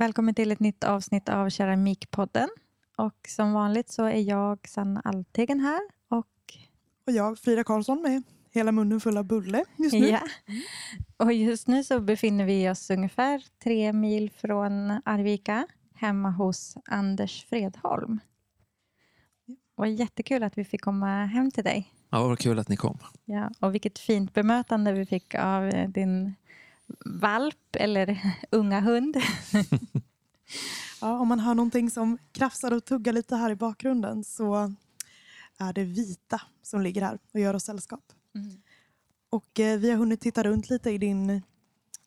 Välkommen till ett nytt avsnitt av Keramikpodden. Och som vanligt så är jag Sanna Altegen här. Och, och jag Frida Karlsson med hela munnen full av bulle just nu. Ja. Och just nu så befinner vi oss ungefär tre mil från Arvika hemma hos Anders Fredholm. Och jättekul att vi fick komma hem till dig. Ja, vad kul att ni kom. Ja, och vilket fint bemötande vi fick av din valp eller unga hund. ja, om man hör någonting som krafsar och tuggar lite här i bakgrunden så är det Vita som ligger här och gör oss sällskap. Mm. Och eh, vi har hunnit titta runt lite i din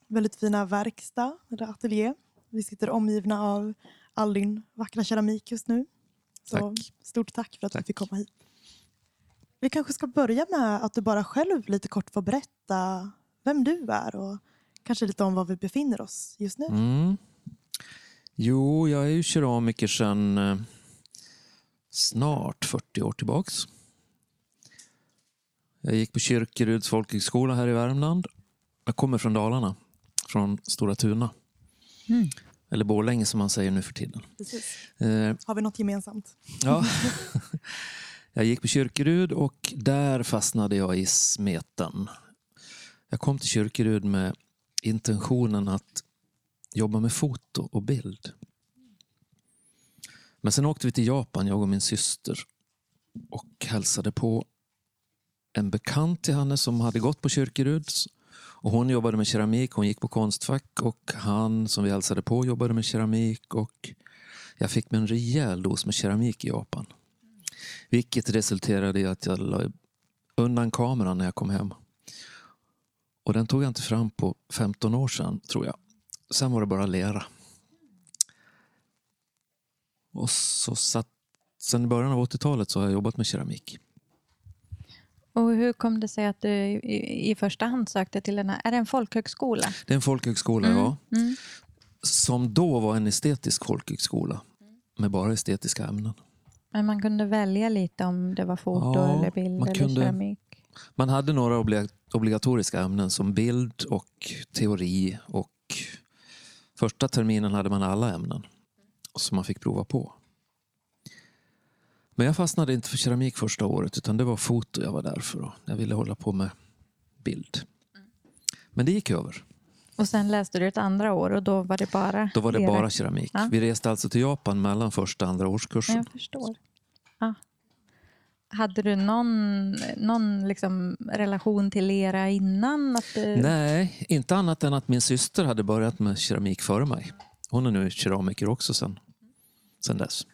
väldigt fina verkstad, eller ateljé. Vi sitter omgivna av all din vackra keramik just nu. Så tack. stort tack för att tack. du fick komma hit. Vi kanske ska börja med att du bara själv lite kort får berätta vem du är och kanske lite om var vi befinner oss just nu. Mm. Jo, jag är ju keramiker sedan eh, snart 40 år tillbaks. Jag gick på Kyrkeruds folkhögskola här i Värmland. Jag kommer från Dalarna, från Stora Tuna. Mm. Eller Borlänge som man säger nu för tiden. Eh, Har vi något gemensamt? Ja. jag gick på Kyrkerud och där fastnade jag i smeten. Jag kom till Kyrkerud med intentionen att jobba med foto och bild. Men sen åkte vi till Japan, jag och min syster och hälsade på en bekant till henne som hade gått på Kyrkerud. Och hon jobbade med keramik, hon gick på Konstfack och han som vi hälsade på jobbade med keramik och jag fick mig en rejäl dos med keramik i Japan. Vilket resulterade i att jag la undan kameran när jag kom hem. Och den tog jag inte fram på 15 år sedan, tror jag. Sen var det bara lera. Och så satt, sen i början av 80-talet så har jag jobbat med keramik. Och hur kom det sig att du i, i första hand sökte till den här, är det en folkhögskola? Det är en folkhögskola, mm. ja. Mm. Som då var en estetisk folkhögskola med bara estetiska ämnen. Men man kunde välja lite om det var foto ja, eller bild eller kunde, keramik? Man hade några obligatoriska ämnen som bild och teori och första terminen hade man alla ämnen som man fick prova på. Men jag fastnade inte för keramik första året utan det var foto jag var där för. Jag ville hålla på med bild. Men det gick över. Och sen läste du ett andra år och då var det bara Då var det bara keramik. Ja. Vi reste alltså till Japan mellan första och andra årskursen. Jag förstår. Ja. Hade du någon, någon liksom relation till lera innan? Att du... Nej, inte annat än att min syster hade börjat med keramik före mig. Hon är nu keramiker också sen, sen dess.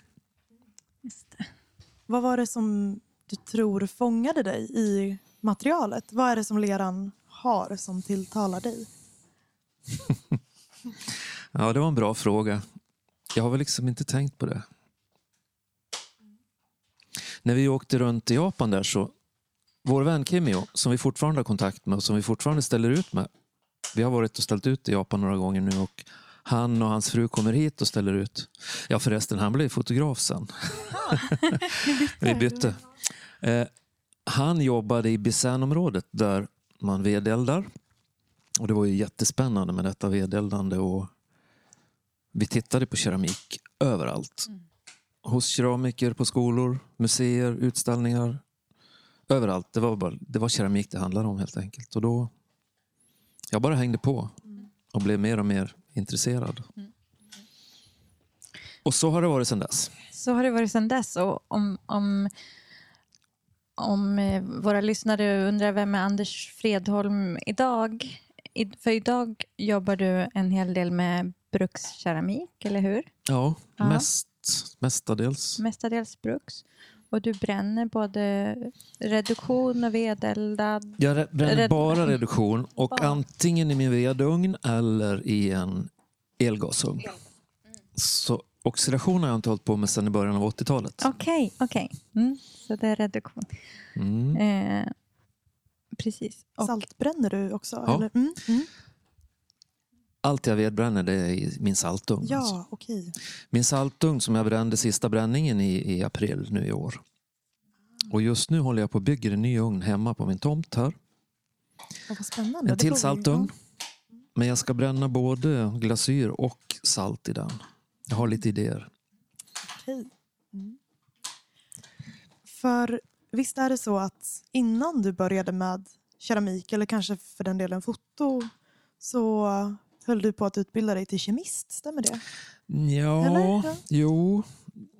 Vad var det som du tror fångade dig i materialet? Vad är det som leran har som tilltalar dig? ja, det var en bra fråga. Jag har väl liksom inte tänkt på det. När vi åkte runt i Japan där så, vår vän Kimio, som vi fortfarande har kontakt med och som vi fortfarande ställer ut med. Vi har varit och ställt ut i Japan några gånger nu och han och hans fru kommer hit och ställer ut. Ja förresten, han blev fotograf sen. vi bytte. Eh, han jobbade i Bisänområdet där man vedeldar. Och det var ju jättespännande med detta vedeldande. Och vi tittade på keramik överallt. Mm hos keramiker på skolor, museer, utställningar. Överallt. Det var, bara, det var keramik det handlade om helt enkelt. Och då, jag bara hängde på och blev mer och mer intresserad. Och så har det varit sedan dess. Så har det varit sedan dess. Och om, om, om eh, våra lyssnare undrar vem är Anders Fredholm idag? För idag jobbar du en hel del med brukskeramik, eller hur? Ja, ja. mest mestadels. Mestadels bruks. Och du bränner både reduktion och vedeldad? Jag bränner Red... bara reduktion och bara. antingen i min vedugn eller i en elgasugn. Mm. Så oxidation har jag inte hållit på med sedan i början av 80-talet. Okej, okay, okej. Okay. Mm, så det är reduktion. Mm. Eh, precis. Och... Saltbränner du också? Ja. Eller? Allt jag vedbränner det är i min saltugn. Ja, alltså. okay. Min saltugn som jag brände sista bränningen i, i april nu i år. Och just nu håller jag på att bygga en ny ugn hemma på min tomt här. En till saltugn. Men jag ska bränna både glasyr och salt i den. Jag har lite idéer. Okej. Mm. För visst är det så att innan du började med keramik eller kanske för den delen foto så höll du på att utbilda dig till kemist, stämmer det? Ja, Eller? Ja. jo.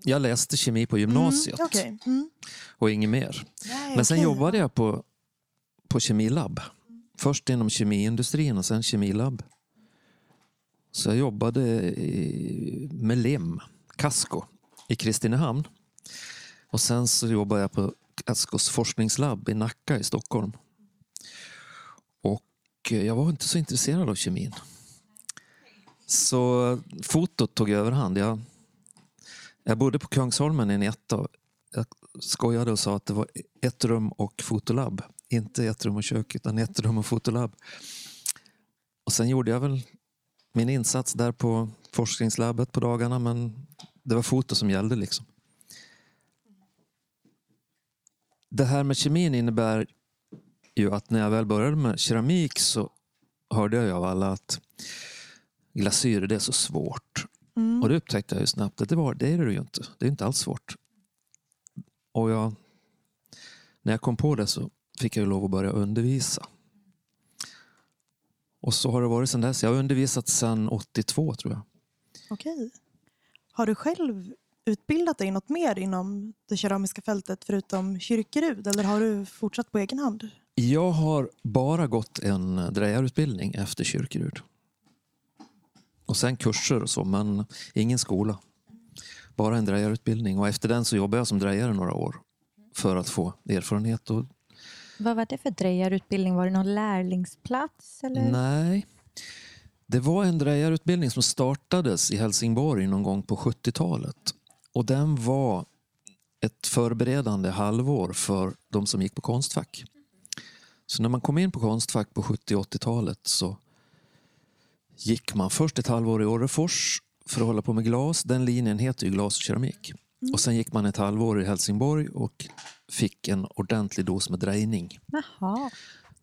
Jag läste kemi på gymnasiet Mm, okej. mm. och inget mer. Nej, Men sen okej. jobbade jag på, på kemilabb. Först inom kemiindustrin och sen kemilabb. Så jag jobbade i, med lim, Casco, i Kristinehamn. Och sen så jobbade jag på Cascos forskningslabb i Nacka i Stockholm. Och jag var inte så intresserad av kemin. Så fotot tog överhand. Jag, jag bodde på Kungsholmen i en etta. Jag skojade och sa att det var ett rum och fotolabb. Inte ett rum och kök, utan ett rum och fotolabb. Och sen gjorde jag väl min insats där på forskningslabbet på dagarna, men det var foto som gällde. liksom. Det här med kemin innebär ju att när jag väl började med keramik så hörde jag av alla att glasyr det är så svårt. Mm. Och det upptäckte jag ju snabbt att det, var, det är det ju inte. Det är inte alls svårt. Och jag, när jag kom på det så fick jag lov att börja undervisa. Och så har det varit sedan dess. Jag har undervisat sedan 82 tror jag. Okej. Har du själv utbildat dig något mer inom det keramiska fältet förutom kyrkerud eller har du fortsatt på egen hand? Jag har bara gått en drejarutbildning efter kyrkerud. Och sen kurser och så, men ingen skola. Bara en drejarutbildning. Och efter den så jobbade jag som drejare några år. För att få erfarenhet. Och, Vad var det för drejarutbildning? Var det någon lärlingsplats? Eller? nej, det var en drejarutbildning som startades i Helsingborg någon gång på 70-talet. Och den var ett förberedande halvår för de som gick på Konstfack. Så när man kom in på Konstfack på 70 80-talet så gick man först ett halvår i Orrefors för att hålla på med glas. Den linjen heter ju glas och keramik. Och sen gick man ett halvår i Helsingborg och fick en ordentlig dos med drejning. Jaha.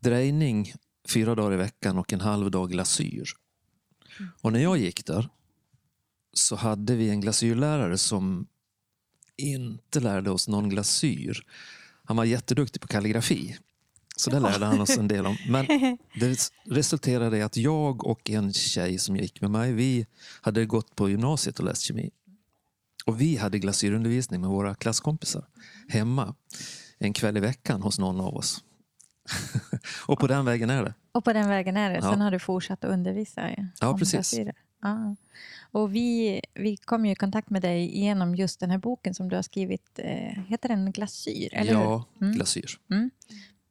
Drejning fyra dagar i veckan och en halv dag glasyr. Och när jag gick där så hade vi en glasyrlärare som inte lärde oss någon glasyr. Han var jätteduktig på kalligrafi. Så det lärde han oss en del om. Men det resulterade i att jag och en tjej som gick med mig, vi hade gått på gymnasiet och läst kemi. Och vi hade glasyrundervisning med våra klasskompisar hemma en kväll i veckan hos någon av oss. och på den vägen är det. Och på den vägen är det. Sen Ja. har du fortsatt att undervisa. Ja, precis. glasyrer. Ja. Och vi, vi kom ju i kontakt med dig genom just den här boken som du har skrivit. Eh, heter den Glasyr? Eller hur? ja, Mm. glasyr. Vi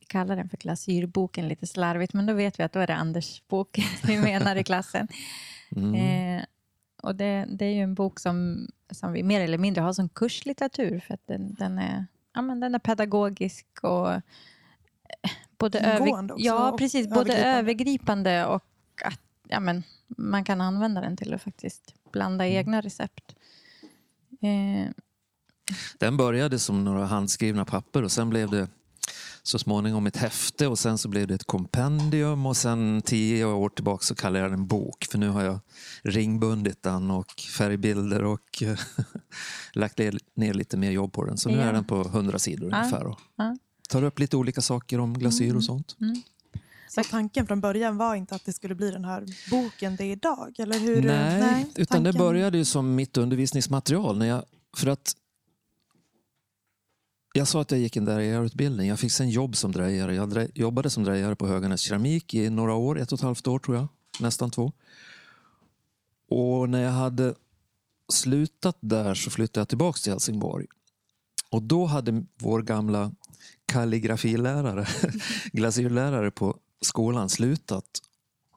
kallar den för Glasyrboken lite slarvigt, men då vet vi att då är det Anders bok vi menar i klassen. Mm. Eh, och det, det är ju en bok som, som vi mer eller mindre har som kurslitteratur för att den, den, är, ja, men den är pedagogisk och eh, både också ja, och precis, både övergripande. övergripande och att ja, men, man kan använda den till att faktiskt blanda Mm. egna recept. Eh, Den började som några handskrivna papper och sen blev det så småningom ett häfte och sen så blev det ett kompendium och sen tio år tillbaka så kallar jag den en bok för nu har jag ringbundit den och färgbilder och lagt ner lite mer jobb på den. Så nu Ja. är den på 100 sidor Ja. ungefär och Ja. tar upp lite olika saker om glasyr och sånt. Så tanken från början var inte att det skulle bli den här boken det är idag? Eller hur? Nej, utan det började ju som mitt undervisningsmaterial. När jag, för att jag sa att jag gick en drejarutbildning. Jag fick sen jobb som drejare. Jag jobbade som drejare på Höganäs Keramik i några år, ett och ett halvt år tror jag. Nästan två. Och när jag hade slutat där så flyttade jag tillbaka till Helsingborg. Och då hade vår gamla kalligrafilärare, glasyrlärare på skolan slutat.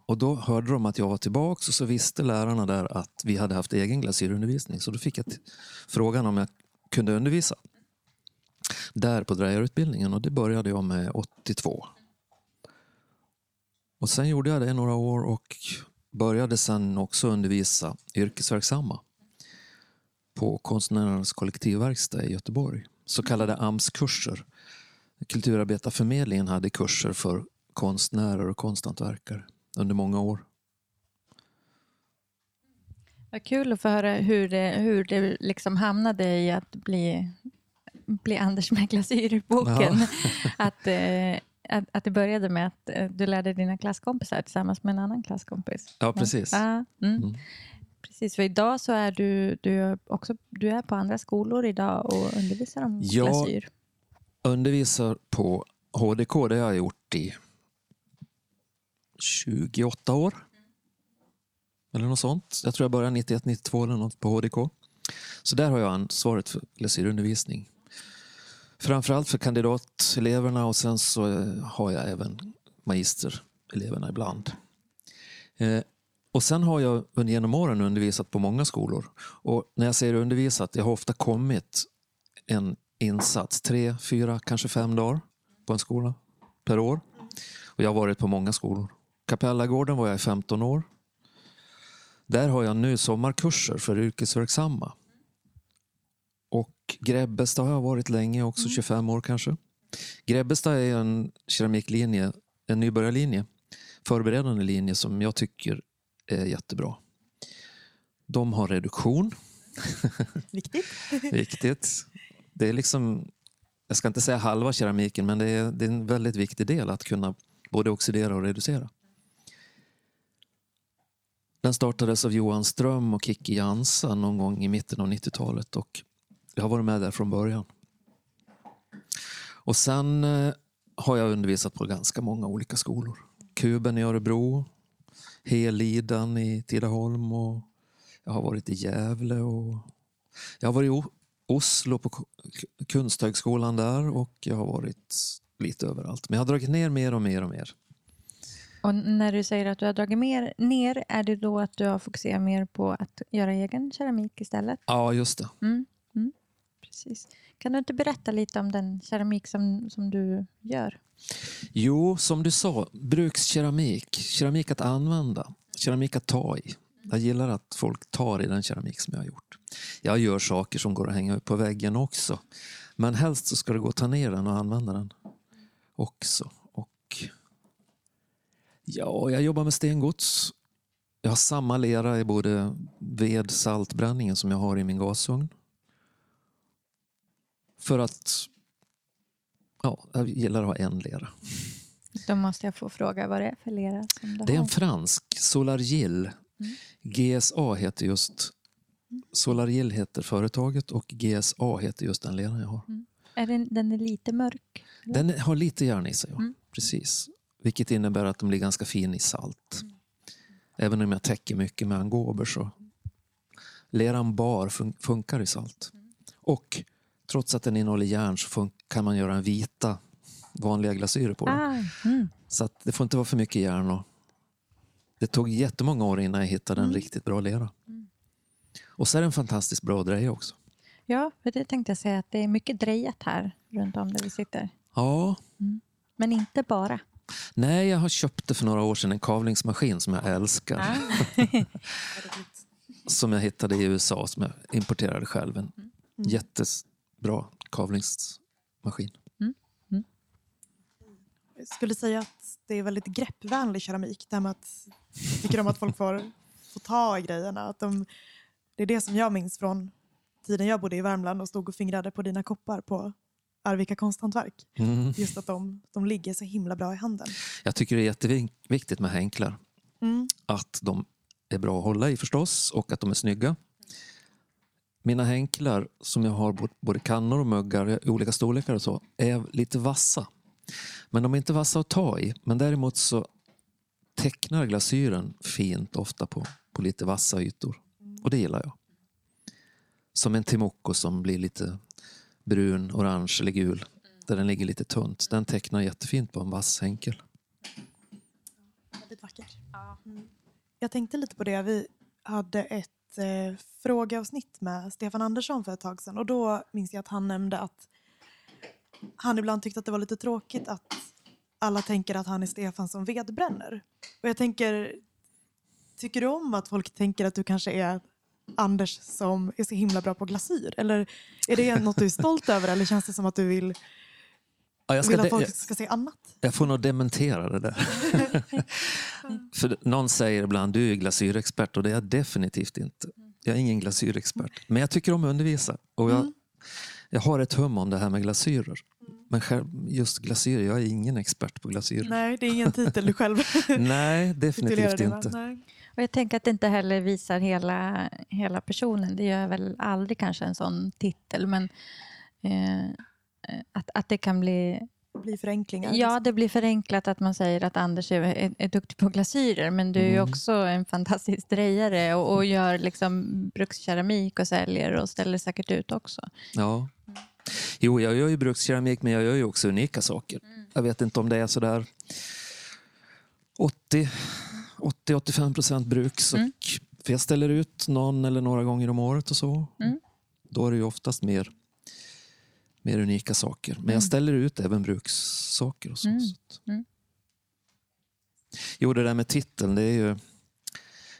Och då hörde de att jag var tillbaka och så visste lärarna där att vi hade haft egen glasyrundervisning. Så då fick jag frågan om jag kunde undervisa där på drejarutbildningen och det började jag med 82. Och sen gjorde jag det i några år och började sen också undervisa yrkesverksamma på Konstnärernas kollektivverkstad i Göteborg. Så kallade AMS-kurser. Kulturarbetarförmedlingen hade kurser för konstnärer och konsthantverkare under många år. Vad kul att få höra hur det, hur det liksom hamnade i att bli, bli Anders med glasyr-boken. Att, eh, att, att det började med att eh, du lärde dina klasskompisar tillsammans med en annan klasskompis. Ja, precis. Ja, mm. Mm. Precis, för idag så är du, du, är också, du är på andra skolor idag och undervisar om Ja. glasyr. Undervisar på HDK, det har jag gjort i 28 år. Eller något sånt. Jag tror jag började 91-92 eller något på HDK. Så där har jag ansvaret för glasyrundervisning. Framförallt för kandidateleverna och sen så eh, har jag även magistereleverna ibland. Eh, och sen har jag under genom åren undervisat på många skolor. Och när jag säger undervisat, jag har ofta kommit en insats, tre, fyra, kanske fem dagar på en skola per år. Och jag har varit på många skolor. Kapellagården var jag i 15 år. Där har jag nu sommarkurser för yrkesverksamma. Och Grebbestad har jag varit länge också, 25 år kanske. Grebbestad är en keramiklinje, en nybörjarlinje, förberedande linje som jag tycker är jättebra. De har reduktion, Viktigt. viktigt. Det är liksom, jag ska inte säga halva keramiken, men det är, det är en väldigt viktig del att kunna både oxidera och reducera. Den startades av Johan Ström och Kikki Jansa någon gång i mitten av 90-talet och jag har varit med där från början. Och sen eh, har jag undervisat på ganska många olika skolor. Kuben i Örebro, Helidan i Tidaholm och jag har varit i Gävle och jag har varit i Oslo på Kunsthögskolan där och jag har varit lite överallt. Men jag har dragit ner mer och mer och mer. Och när du säger att du har dragit mer, ner, är det då att du har fokuserat mer på att göra egen keramik istället? Ja, just det. Mm. Precis. Kan du inte berätta lite om den keramik som, som du gör? Jo, som du sa, brukskeramik. Keramik att använda. Keramik att ta i. Jag gillar att folk tar i den keramik som jag har gjort. Jag gör saker som går att hänga upp på väggen också. Men helst så ska det gå att ta ner den och använda den också. Och ja, jag jobbar med stengods. Jag har samma lera i både ved och saltbränningen som jag har i min gasugn. För att ja, jag gillar att ha en lera. Då måste jag få fråga vad det är för lera som du Det är har. en fransk, Solargil. GSA heter just Solargil heter företaget och GSA heter just den leran jag har. Är den, den är lite mörk? eller? Den har lite järn i sig, ja. Mm. precis. Vilket innebär att den blir ganska fin i salt. Även om jag täcker mycket med angober så leran bar fun- funkar i salt. Och trots att den innehåller järn så kan man göra en vita vanliga glasyrer på den. Ah, mm. Så att det får inte vara för mycket järn. Och det tog jättemånga år innan jag hittade en riktigt bra lera. Och så är det en fantastiskt bra dreja också. Ja, för det tänkte jag säga att det är mycket drejat här runt om där vi sitter. Ja, Men inte bara. nej jag har köpt det för några år sedan en kavlingsmaskin som jag älskar. Som jag hittade i USA som jag importerade själv. En jättebra kavlingsmaskin. Jag skulle säga att det är väldigt greppvänlig keramik. Det här med att jag tycker om att folk får, får ta i grejerna. Att de, det är det som jag minns från tiden jag bodde i Värmland och stod och fingrade på dina koppar på Arvika konsthantverk. Mm. Just att de, de ligger så himla bra i handen. Jag tycker det är jätteviktigt med hänklar. Mm. att de är bra att hålla i förstås och att de är snygga. Mina hänklar som jag har både kannor och muggar i olika storlekar och så är lite vassa. Men de är inte vassa att ta i. Men däremot så tecknar glasyren fint ofta på, på lite vassa ytor. Och det gillar jag. Som en timoko som blir lite brun, orange eller gul. Där den ligger lite tunt. Den tecknar jättefint på en vass hänkel. Väldigt vacker. Mm. Jag tänkte lite på det. Vi hade ett eh, frågeavsnitt med Stefan Andersson för ett tag sedan. Och då minns jag att han nämnde att han ibland tyckte att det var lite tråkigt att alla tänker att han är Stefan som vedbränner. Och jag tänker, tycker du om att folk tänker att du kanske är Anders som är så himla bra på glasyr? Eller är det något du är stolt över eller känns det som att du vill, Ja, jag, ska vill att folk ska se annat? jag får nog dementera det där. För någon säger ibland du är glasyrexpert och det är jag definitivt inte. Jag är ingen glasyrexpert. Men jag tycker om att undervisa. Och jag, jag har ett hum om det här med glasyrer. Men själv, just glasyrer, jag är ingen expert på glasyrer. Nej, det är ingen titel du själv Nej, definitivt inte. Nej. Och jag tänker att det inte heller visar hela, hela personen. Det gör väl aldrig kanske en sån titel. Men eh, att, att det kan bli... Blir förenklingar. Ja, det blir förenklat att man säger att Anders är, är, är duktig på glasyrer. Men du är ju Mm. också en fantastisk drejare och, och gör liksom brukskeramik och säljer och ställer säkert ut också. Ja. Jo, jag gör ju brukskeramik men jag gör ju också unika saker. Jag vet inte om det är sådär 80 80-85 procent bruks. Och, Mm. För jag ställer ut någon eller några gånger om året och så. Mm. Då är det ju oftast mer, mer unika saker. Men jag ställer ut även brukssaker och så. Mm. Mm. Jo, det där med titeln, det är ju...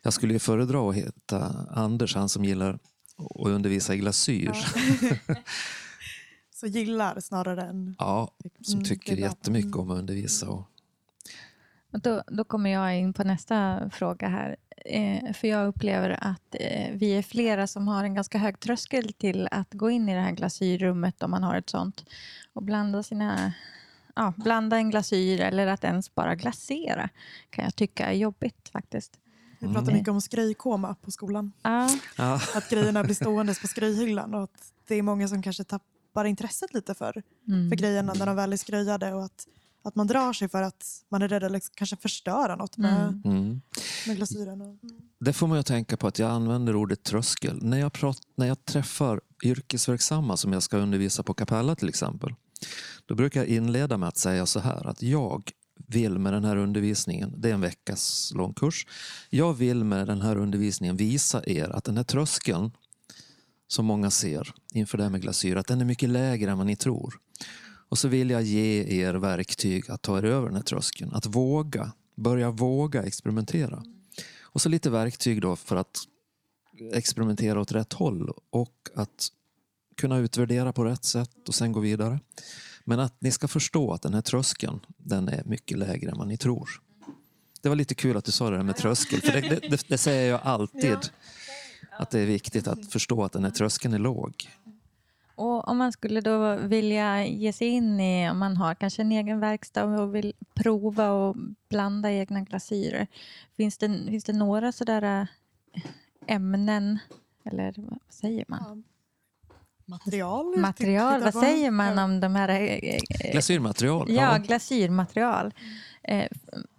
Jag skulle ju föredra att heta Anders, han som gillar att undervisa i glasyr. Ja. Så gillar snarare än... Ja, som Mm, tycker bra. jättemycket Mm. om att undervisa. Och då, då kommer jag in på nästa fråga här. Eh, för jag upplever att eh, vi är flera som har en ganska hög tröskel till att gå in i det här glasyrrummet om man har ett sånt och blanda sina Ja, blanda en glasyr eller att ens bara glasera kan jag tycka är jobbigt faktiskt. Vi pratar Mm. mycket om skröjkoma på skolan. Ja, ja, Att grejerna blir ståendes på skröjhyllan och att det är många som kanske tappar intresset lite för, mm. för grejerna när de väl är skröjade och att, att man drar sig för att man är rädd att liksom kanske förstöra något med, Mm. mm. med glasyren. Och, Det får man ju tänka på att jag använder ordet tröskel. När jag, prat, när jag träffar yrkesverksamma som jag ska undervisa på Capella till exempel. Då brukar jag inleda med att säga så här att jag vill med den här undervisningen, det är en veckas lång kurs. Jag vill med den här undervisningen visa er att den här tröskeln som många ser inför det här med glasyr, att den är mycket lägre än vad ni tror. Och så vill jag ge er verktyg att ta er över den här tröskeln. Att våga, börja våga experimentera. Och så lite verktyg då för att experimentera åt rätt håll och att kunna utvärdera på rätt sätt och sen gå vidare. Men att ni ska förstå att den här tröskeln, den är mycket lägre än vad ni tror. Det var lite kul att du sa det där med tröskel, för det, det, det, det säger jag alltid. Att det är viktigt att förstå att den här tröskeln är låg. Och om man skulle då vilja ge sig in i, om man har kanske en egen verkstad och vill prova och blanda egna glasyrer. Finns det, finns det några sådär äh, ämnen, eller vad säger man? ja, material. Material, vad säger man Ja. om de här äh, äh, Glasyrmaterial. Ja, glasyrmaterial. Eh,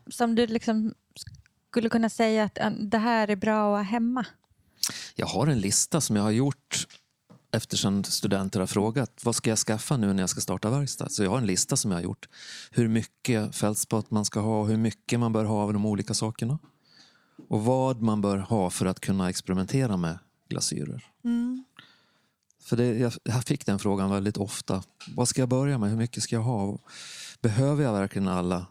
som du liksom skulle kunna säga att det här är bra att ha hemma. Jag har en lista som jag har gjort eftersom studenter har frågat vad ska jag skaffa nu när jag ska starta verkstad. Så jag har en lista som jag har gjort. Hur mycket fältspott man ska ha och hur mycket man bör ha av de olika sakerna. Och vad man bör ha för att kunna experimentera med glasyrer. Mm. För det, jag, jag fick den frågan väldigt ofta. Vad ska jag börja med? Hur mycket ska jag ha? Behöver jag verkligen alla?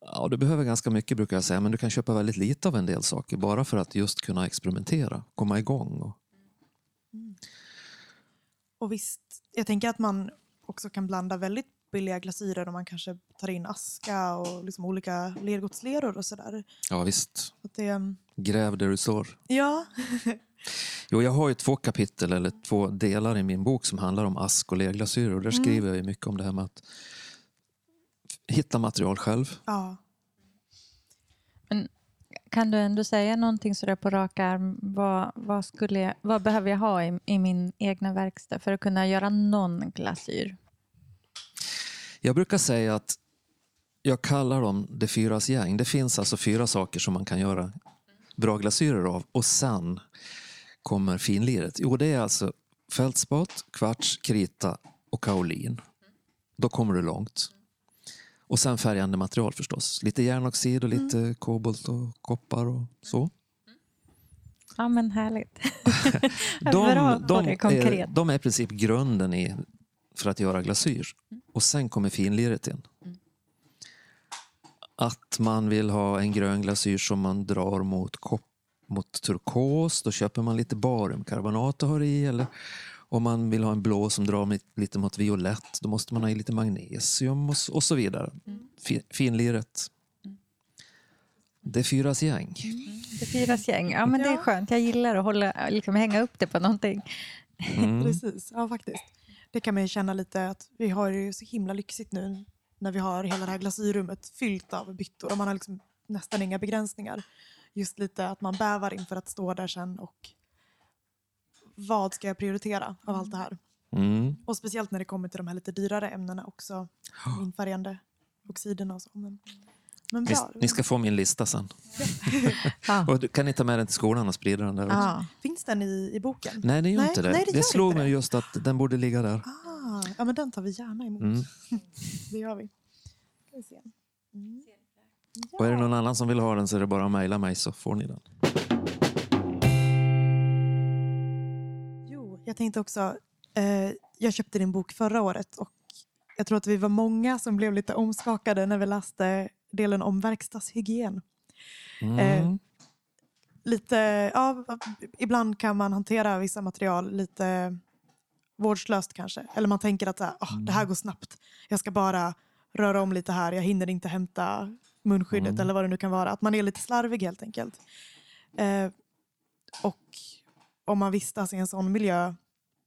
Ja, du behöver ganska mycket brukar jag säga, men du kan köpa väldigt lite av en del saker bara för att just kunna experimentera, komma igång. Och, Och visst, jag tänker att man också kan blanda väldigt billiga glasyrer om man kanske tar in aska och liksom olika lergodsleror och sådär. ja visst, Så det, gräv där du står. ja, Jo, jag har ju två kapitel eller två delar i min bok som handlar om ask och lerglasyrer och där Mm. skriver jag mycket om det här med att hitta material själv. ja. Kan du ändå säga någonting sådär på rak arm? Vad, vad, skulle jag, vad behöver jag ha i, i min egna verkstad för att kunna göra någon glasyr? Jag brukar säga att jag kallar dem det fyras gäng. Det finns alltså fyra saker som man kan göra bra glasyrer av och sen kommer finliret. Jo, det är alltså fältspat, kvarts, krita och kaolin. Då kommer du långt. Och sen färgande material förstås. Lite järnoxid och lite kobolt och koppar och så. Ja, men härligt. Bra De, på de, det är, konkret. de är i princip grunden i, för att göra glasyr. Och sen kommer finliret in. Att man vill ha en grön glasyr som man drar mot, kopp, mot turkos, då köper man lite bariumkarbonat och har i. Eller om man vill ha en blå som drar lite mot violett, då måste man ha i lite magnesium och, och så vidare. Fin, finliret. Det är fyras gäng. Det firas gäng. Ja, men det är skönt. Jag gillar att hålla, liksom, hänga upp det på någonting. Mm. Precis, ja faktiskt. Det kan man ju känna lite att vi har det ju så himla lyxigt nu när vi har hela det här glasyrummet fyllt av byttor och man har liksom nästan inga begränsningar. Just lite att man bävar inför att stå där sen och vad ska jag prioritera av allt det här? Mm. Och speciellt när det kommer till de här lite dyrare ämnena också, de infärgande oxiderna och så. Men, men Ni, bra. ni ska få min lista sen. Ja. Och du kan ni ta med den till skolan och sprida den där också? Ja. Finns den i, i boken? Nej, det gör Nej, inte det. nej, det gör slog inte mig det. just att den borde ligga där. Ah, ja, men den tar vi gärna emot. Mm. Det gör vi. Ska vi se. Mm. Och är det någon annan som vill ha den så är det bara att mejla mig så får ni den. Jag tänkte också, eh, jag köpte din bok förra året och jag tror att vi var många som blev lite omskakade när vi läste delen om verkstadshygien. Mm. Eh, Lite, ja, ibland kan man hantera vissa material lite vårdslöst kanske. Eller man tänker att så här, "Åh, det här går snabbt. Jag ska bara röra om lite här. Jag hinner inte hämta munskyddet Mm. eller vad det nu kan vara. Att man är lite slarvig helt enkelt. Eh, och om man vistas i en sån miljö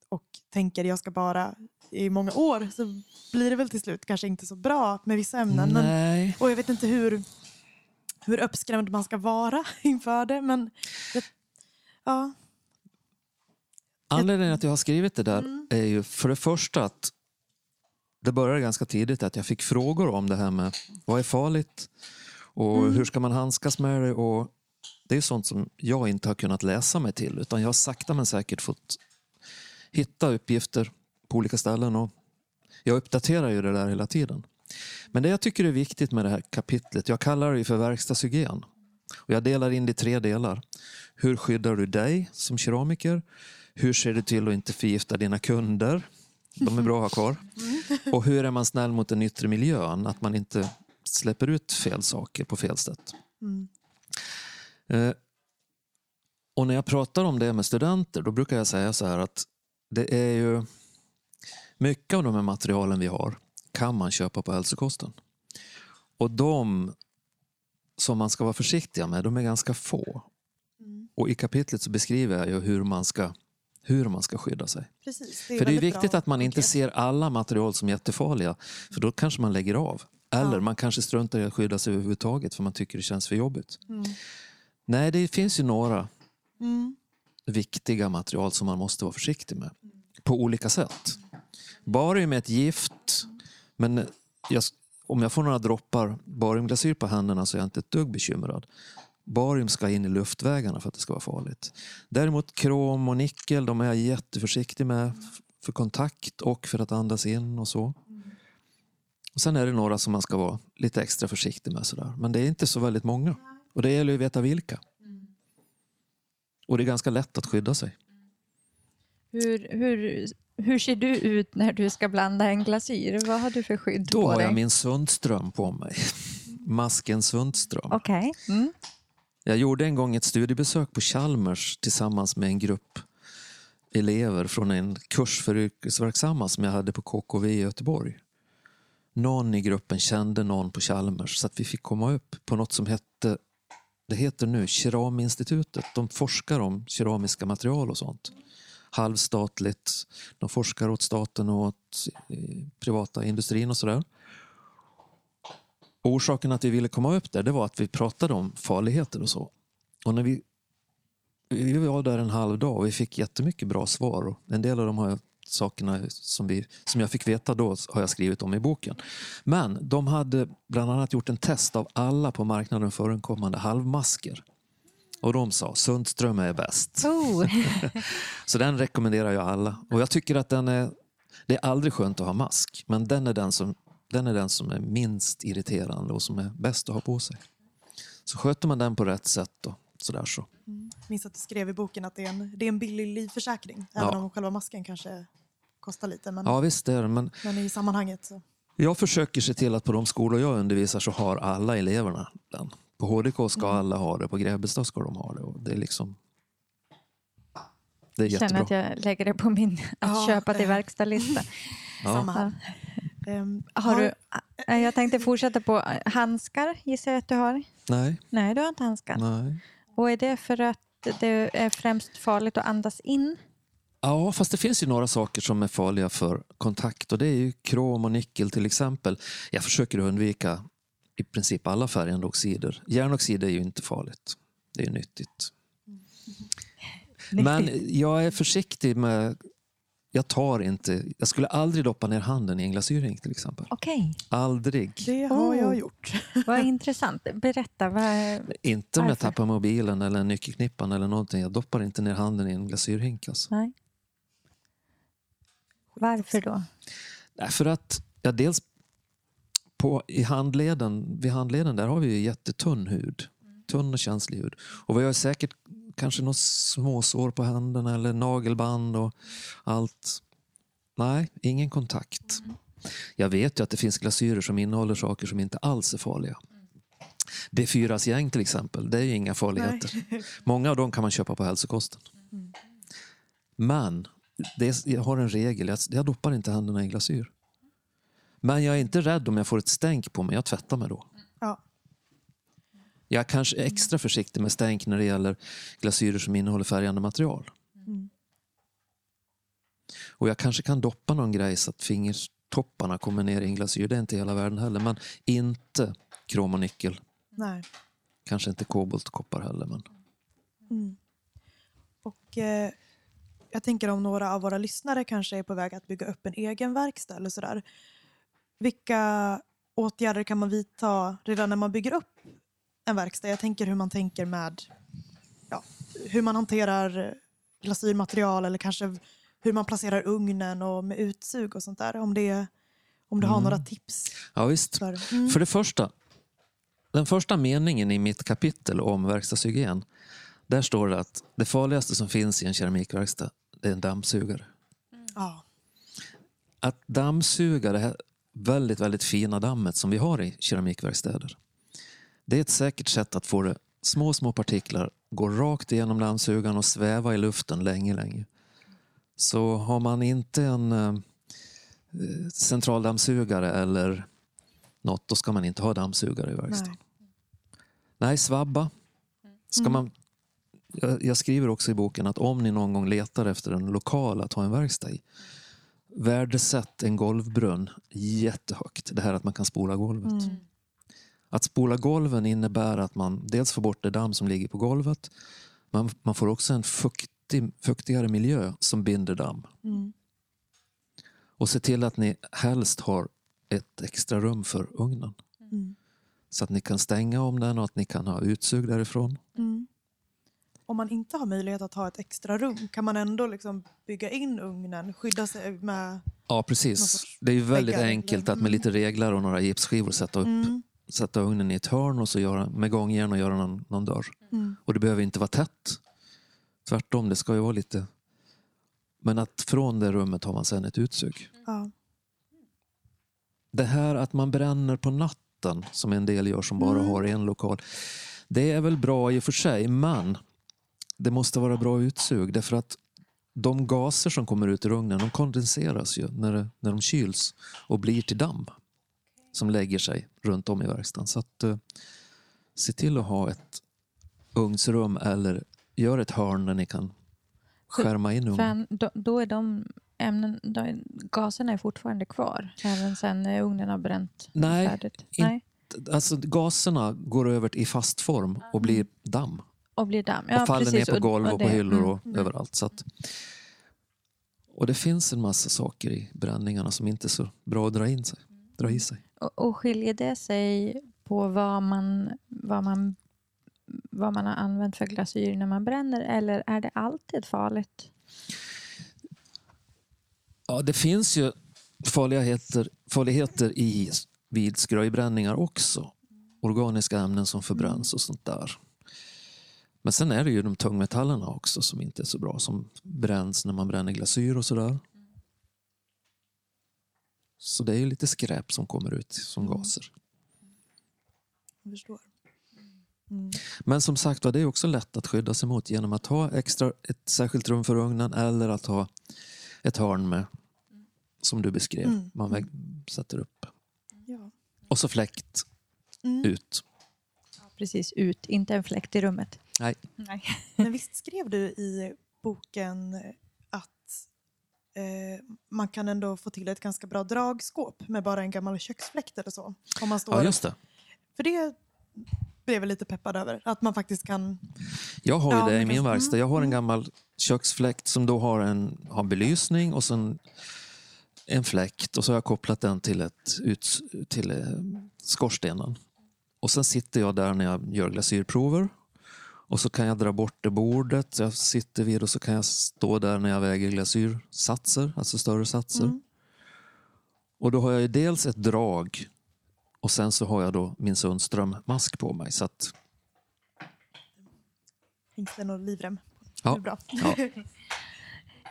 och tänker jag ska bara i många år så blir det väl till slut kanske inte så bra med vissa ämnen. Men, och jag vet inte hur, hur uppskrämd man ska vara inför det. Men det, ja, Anledningen att jag har skrivit det där Mm. är ju för det första att det började ganska tidigt att jag fick frågor om det här med vad är farligt och Mm. hur ska man handskas med det. Och det är sånt som jag inte har kunnat läsa mig till utan jag har sakta men säkert fått hitta uppgifter på olika ställen och jag uppdaterar ju det där hela tiden. Men det jag tycker är viktigt med det här kapitlet, jag kallar det för verkstadshygien. Och jag delar in det i tre delar. Hur skyddar du dig som keramiker? Hur ser du till att inte förgifta dina kunder? De är bra att ha kvar. Och hur är man snäll mot den yttre miljön? Att man inte släpper ut fel saker på fel sätt. mm, och när jag pratar om det med studenter då brukar jag säga så här att det är ju mycket av de här materialen vi har kan man köpa på hälsokosten. Och de som man ska vara försiktiga med, de är ganska få. mm, Och i kapitlet så beskriver jag ju hur man ska, hur man ska skydda sig. precis. För det är viktigt bra att man inte konkret. ser alla material som jättefarliga. För då kanske man lägger av. Eller Ja. man kanske struntar i att skydda sig överhuvudtaget för man tycker det känns för jobbigt. Mm, Nej, det finns ju några mm, viktiga material som man måste vara försiktig med. På olika sätt. Barium är ett gift. Men jag, om jag får några droppar bariumglasyr på händerna så är jag inte ett dugg bekymrad. Barium ska in i luftvägarna för att det ska vara farligt. Däremot krom och nickel de är jag jätteförsiktig med för kontakt och för att andas in och så. Och Sen är det några som man ska vara lite extra försiktig med. Sådär. Men det är inte så väldigt många. Och det gäller ju att veta vilka. Och det är ganska lätt att skydda sig. Hur, hur, hur ser du ut när du ska blanda en glasyr? Vad har du för skydd Då på har dig? jag min Sundström på mig. Masken Sundström. Okej. Mm. Jag gjorde en gång ett studiebesök på Chalmers tillsammans med en grupp elever från en kurs för yrkesverksamma som jag hade på KKV i Göteborg. Någon i gruppen kände någon på Chalmers så att vi fick komma upp på något som hette det heter nu Keraminstitutet. De forskar om keramiska material och sånt. Halvstatligt. De forskar åt staten och åt eh, privata industrin och sådär. Orsaken att vi ville komma upp där det var att vi pratade om farligheter och så. Och när vi, vi var där en halv dag och vi fick jättemycket bra svar. En del av dem har jag sakerna som, vi, som jag fick veta då har jag skrivit om i boken. Men de hade bland annat gjort en test av alla på marknaden förekommande halvmasker. Och de sa Sundström är bäst. Oh. Så den rekommenderar jag alla. Och jag tycker att den är, det är aldrig skönt att ha mask. Men den är den som, den är, den som är minst irriterande och som är bäst att ha på sig. Så sköter man den på rätt sätt då, sådär så. Jag minns att du skrev i boken att det är en, det är en billig livförsäkring. Ja. Även om själva masken kanske kostar lite. Men, Ja visst är det, men men i sammanhanget så. jag försöker se till att på de skolor jag undervisar så har alla eleverna den. På HDK ska alla ha det, på Grebbestad ska de ha det. Och det är liksom... Det är Jag känner att jag lägger det på min att Ja, köpa till verkstadlista. Ja. Samma här. Ehm, Har du, Eh, Jag tänkte fortsätta på handskar, gissar jag att du har. Nej, Nej, du har inte handskar. nej. Och är det för att det är främst farligt att andas in? Ja, fast det finns ju några saker som är farliga för kontakt och det är ju krom och nickel till exempel. Jag försöker undvika i princip alla färgande oxider. Järnoxid är ju inte farligt. Det är ju nyttigt. Men jag är försiktig med... Jag tar inte... Jag skulle aldrig doppa ner handen i en glasyrhink till exempel. Okej, Aldrig. Det har jag Oh. gjort. vad intressant. Berätta. Vad... Inte om jag Varför? tappar mobilen eller nyckelknippan eller någonting. Jag doppar inte ner handen i en glasyrhink. Alltså. Nej. Varför då? Nej, För att, ja, dels på, i handleden, vid handleden där har vi ju jättetunn hud. Tunn och känslig hud. Och vi har säkert kanske några småsår på händerna eller nagelband och allt. Nej, ingen kontakt. Jag vet ju att det finns glasyrer som innehåller saker som inte alls är farliga. B4s gäng till exempel, det är ju inga farligheter. Många av dem kan man köpa på hälsokosten. Men det är, jag har en regel, jag, jag doppar inte händerna i glasyr. Men jag är inte rädd om jag får ett stänk på mig, jag tvättar mig då. Ja. Jag är kanske extra försiktig med stänk när det gäller glasyrer som innehåller färgande material. Mm. Och jag kanske kan doppa någon grej så att fingertopparna kommer ner i en glasyr. Det är inte hela världen heller. Men inte krom och nickel. Nej. Kanske inte kobolt och koppar heller. Men... Mm. Och eh, jag tänker om några av våra lyssnare kanske är på väg att bygga upp en egen verkstad eller sådär. Vilka åtgärder kan man vidta redan när man bygger upp en verkstad? Jag tänker hur man tänker med ja, hur man hanterar glasyrmaterial eller kanske hur man placerar ugnen och med utsug och sånt där. Om, det, om du har Mm. några tips. Ja, visst. För, mm. För det första, den första meningen i mitt kapitel om verkstadshygien, där står det att det farligaste som finns i en keramikverkstad, det är en dammsugare. ja. Att dammsuga det här väldigt, väldigt fina dammet som vi har i keramikverkstäder, det är ett säkert sätt att få det, små, små partiklar gå rakt igenom dammsugaren och sväva i luften länge, länge. Så har man inte en eh, centraldammsugare eller något, då ska man inte ha dammsugare i verkstaden. Nej. Nej, svabba. Ska Mm. man, jag, jag skriver också i boken att om ni någon gång letar efter en lokal att ha en verkstad i, värdesätt en golvbrunn jättehögt. Det här att man kan spola golvet. Mm. Att spola golven innebär att man dels får bort det damm som ligger på golvet, man, man får också en fuktig, fuktigare miljö som binder damm. Mm. Och se till att ni helst har ett extra rum för ugnen. Mm. Så att ni kan stänga om den och att ni kan ha utsug därifrån. Mm. Om man inte har möjlighet att ha ett extra rum, kan man ändå liksom bygga in ugnen, skydda sig med... Ja, precis. Det är väldigt enkelt att med lite reglar och några gipsskivor sätta, upp, Mm. Sätta ugnen i ett hörn och så göra, med gångjärn och göra någon, någon dörr. Mm. Och det behöver inte vara tätt. Tvärtom, det ska ju vara lite... Men att från det rummet har man sen ett utsug. Ja. Det här att man bränner på natten, som en del gör som bara Mm. har en lokal. Det är väl bra i och för sig, men det måste vara bra utsug. Därför att de gaser som kommer ut ur ugnen de kondenseras ju när, det, när de kyls och blir till damm som lägger sig runt om i verkstaden. Så att, eh, se till att ha ett ugnsrum eller gör ett hörn där ni kan skärma in ugnen. Då, då är de ämnen, de, gaserna är fortfarande kvar, även sen när ugnen har bränt Nej, färdigt. in- Nej, Alltså, gaserna går över i fast form och blir damm. och blir damm. och faller precis, ner på golv och, på det- hyllor mm. och överallt. Så att, och det finns en massa saker i bränningarna som inte är så bra att dra, in sig, dra i sig. Och, skiljer det sig på vad man, vad, man, vad man har använt för glasyr när man bränner eller är det alltid farligt? Ja, det finns ju farligheter, farligheter i, vid skröjbränningar också. Organiska ämnen som förbränns och sånt där. Men sen är det ju de tungmetallerna också som inte är så bra. Som bränns när man bränner glasyr och sådär. Så det är ju lite skräp som kommer ut som gaser. Jag förstår. Mm. Men som sagt var, det är också lätt att skydda sig mot genom att ha extra, ett särskilt rum för ugnen eller att ha ett hörn med, som du beskrev, Mm. man väg, sätter upp. Ja. Och så fläkt Mm. ut. Precis, ut. Inte en fläkt i rummet. Nej. Nej. Men visst skrev du i boken eh, man kan ändå få till ett ganska bra dragskåp med bara en gammal köksfläkt eller så? Om man står, Ja, just det. För det blev jag lite peppad över. Att man faktiskt kan... Jag har ju Ja, det i min verkstad. Jag har en mm. gammal köksfläkt som då har en har belysning och sen en fläkt och så har jag kopplat den till, ett, ut, till eh, skorstenen. Och sen sitter jag där när jag gör glasyrprover. Och så kan jag dra bort det bordet jag sitter vid och så kan jag stå där när jag väger glasyrsatser, alltså större satser. Mm. Och då har jag ju dels ett drag och sen så har jag då min Sundström-mask på mig. Så att, Finns det någon livrem? Ja. Det är bra. ja,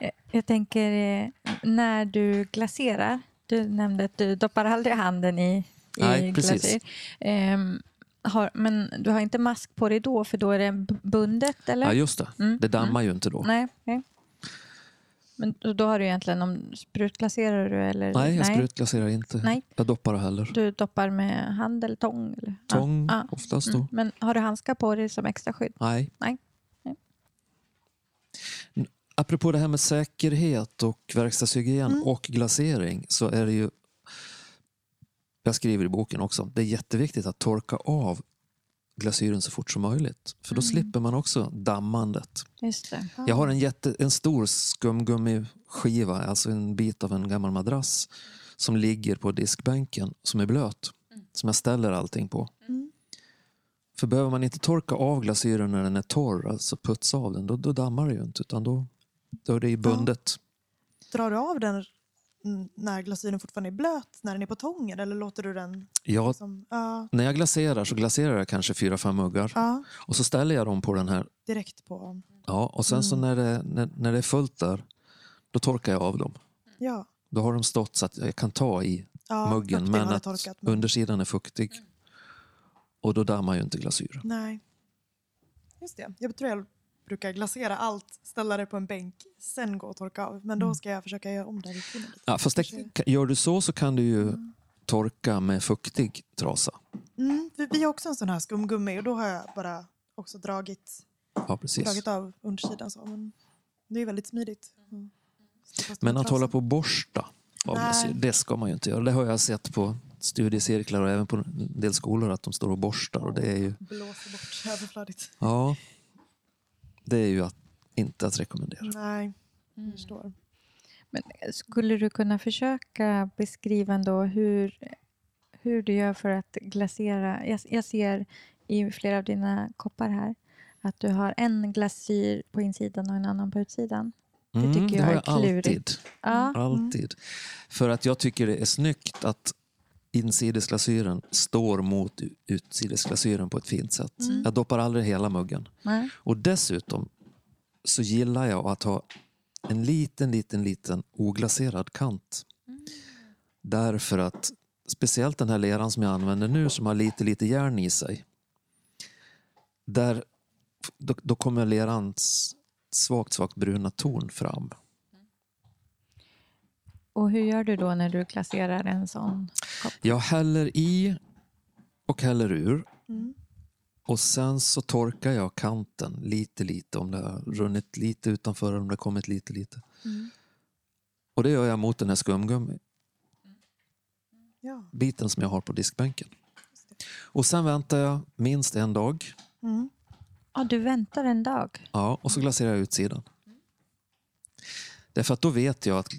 Jag- tänker eh, när du glaserar. Du nämnde att du doppar aldrig handen i, i Nej, precis. glasyr. Har, men du har inte mask på dig då för då är det bundet eller? ja, just det. Mm, Det dammar ju inte då. Nej. nej. Men då- har du egentligen, om sprutglaserar du eller? Nej, jag sprutglaserar inte. Nej. Jag doppar heller. Du doppar med hand eller tång? Eller? Tång ja. oftast då. Mm. Men har du handskar på dig som extra skydd? Nej. Nej. Nej. Apropå det här med säkerhet och verkstadshygien Mm. och glasering så är det ju, jag skriver i boken också, det är jätteviktigt att torka av glasyren så fort som möjligt. För då Mm. slipper man också dammandet. Just det. Jag har en, jätte, en stor skumgummiskiva, alltså en bit av en gammal madrass som ligger på diskbänken som är blöt. Som jag ställer allting på. Mm. För behöver man inte torka av glasyren när den är torr, alltså putsa av den, då, då dammar det ju inte. Utan då, då är det ju bundet. Drar du av den mm, när glasyren fortfarande är blöt, när den är på tången? Eller låter du den... Jag, Som, ja, när jag glaserar så glaserar jag kanske fyra, fem muggar. ja, Och så ställer jag dem på den här. direkt på... Ja, och sen så Mm. när det, när, när det är fullt där, då torkar jag av dem. Ja, Då har de stått så att jag kan ta i ja muggen men att torkat, men- undersidan är fuktig. Och då dammar ju inte glasyren. Nej. Just det. Jag tror jag brukar glasera allt, ställa det på en bänk, sen gå och torka av. Men då ska jag försöka göra om det här rutinen. Ja, fast det, gör du så så kan du ju torka med fuktig trasa. Mm, vi, vi har också en sån här skumgummi och då har jag bara också dragit, Ja, dragit av undersidan. Så. Men det är väldigt smidigt. Mm. Men att hålla på och borsta glasyr, det ska man ju inte göra. Det har jag sett på studiecirklar och även på en del skolor att de står och borstar. Och det är ju, Blåser bort överflödigt. ja, det är ju att, inte att rekommendera. Nej, Mm. jag förstår. Men skulle du kunna försöka beskriva ändå hur, hur du gör för att glasera? Jag, jag ser i flera av dina koppar här att du har en glasyr på insidan och en annan på utsidan. Det tycker Mm, det jag har är jag alltid. klurigt. Ja. Alltid. För att jag tycker det är snyggt att insidesglasyren står mot utsidesglasyren på ett fint sätt. Mm. Jag doppar aldrig hela muggen. Nej. Och dessutom så gillar jag att ha en liten, liten, liten oglaserad kant. Därför att speciellt den här leran som jag använder nu som har lite, lite järn i sig. Där, då, då kommer lerans svagt, svagt bruna ton fram. Och hur gör du då när du glaserar en sån kopp? Jag häller i och häller ur. Mm. Och sen så torkar jag kanten lite, lite om det har runnit lite utanför eller om det har kommit lite, lite. Mm. Och det gör jag mot den här skumgummi Ja. biten som jag har på diskbänken. Och sen väntar jag minst en dag. Mm. Ja, du väntar en dag. Ja, och så glaserar jag utsidan. Därför att då vet jag att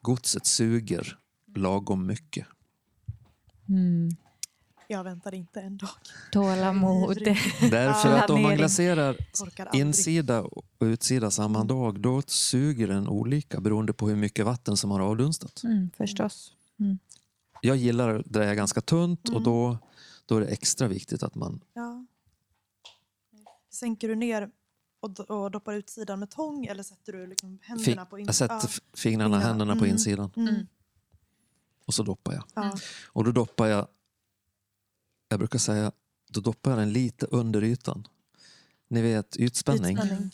godset suger lagom mycket. Mm. Jag väntar inte en dag. Tålamod. Därför att om man glaserar insida och utsida samma dag, då suger den olika beroende på hur mycket vatten som har avdunstat. Mm, förstås. Jag gillar det är ganska tunt och Mm. då, då är det extra viktigt att man... Ja. Sänker du ner och, do- och doppar ut sidan med tång eller sätter du liksom händerna Fi- på jag insidan? sätter f- fingrarna, händerna på Mm. insidan Mm. och så doppar jag. Ja. Och då doppar jag, jag brukar säga, då doppar jag den lite under ytan. Ni vet ytspänning. Ytspänning.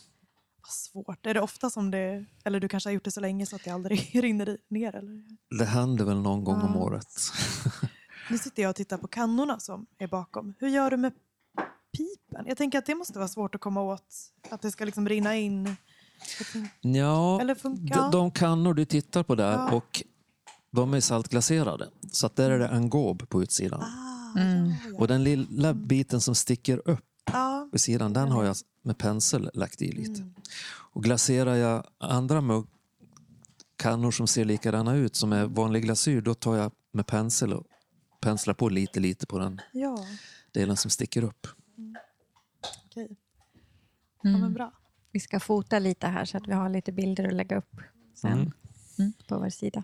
Vad svårt. Är det ofta som det, eller du kanske har gjort det så länge så att det aldrig rinner i- ner? Eller? Det händer väl någon gång om Ja. året. Nu sitter jag och tittar på kannorna som är bakom. Hur gör du med pipen? Jag tänker att det måste vara svårt att komma åt. Att det ska liksom rinna in. Ja, Eller de, de kannor du tittar på där Ja. och de är saltglaserade. Så att där är det en gob på utsidan. Ah, Mm. Och den lilla biten som sticker upp ja. på sidan, den har jag med pensel lagt i lite. Mm. Och glaserar jag andra mugg, kannor som ser likadana ut som är vanlig glasyr, då tar jag med pensel och penslar på lite, lite på den ja. delen som sticker upp. Okej. Ja, men Mm. bra. Vi ska fota lite här så att vi har lite bilder att lägga upp sen Mm. mm, på vår sida.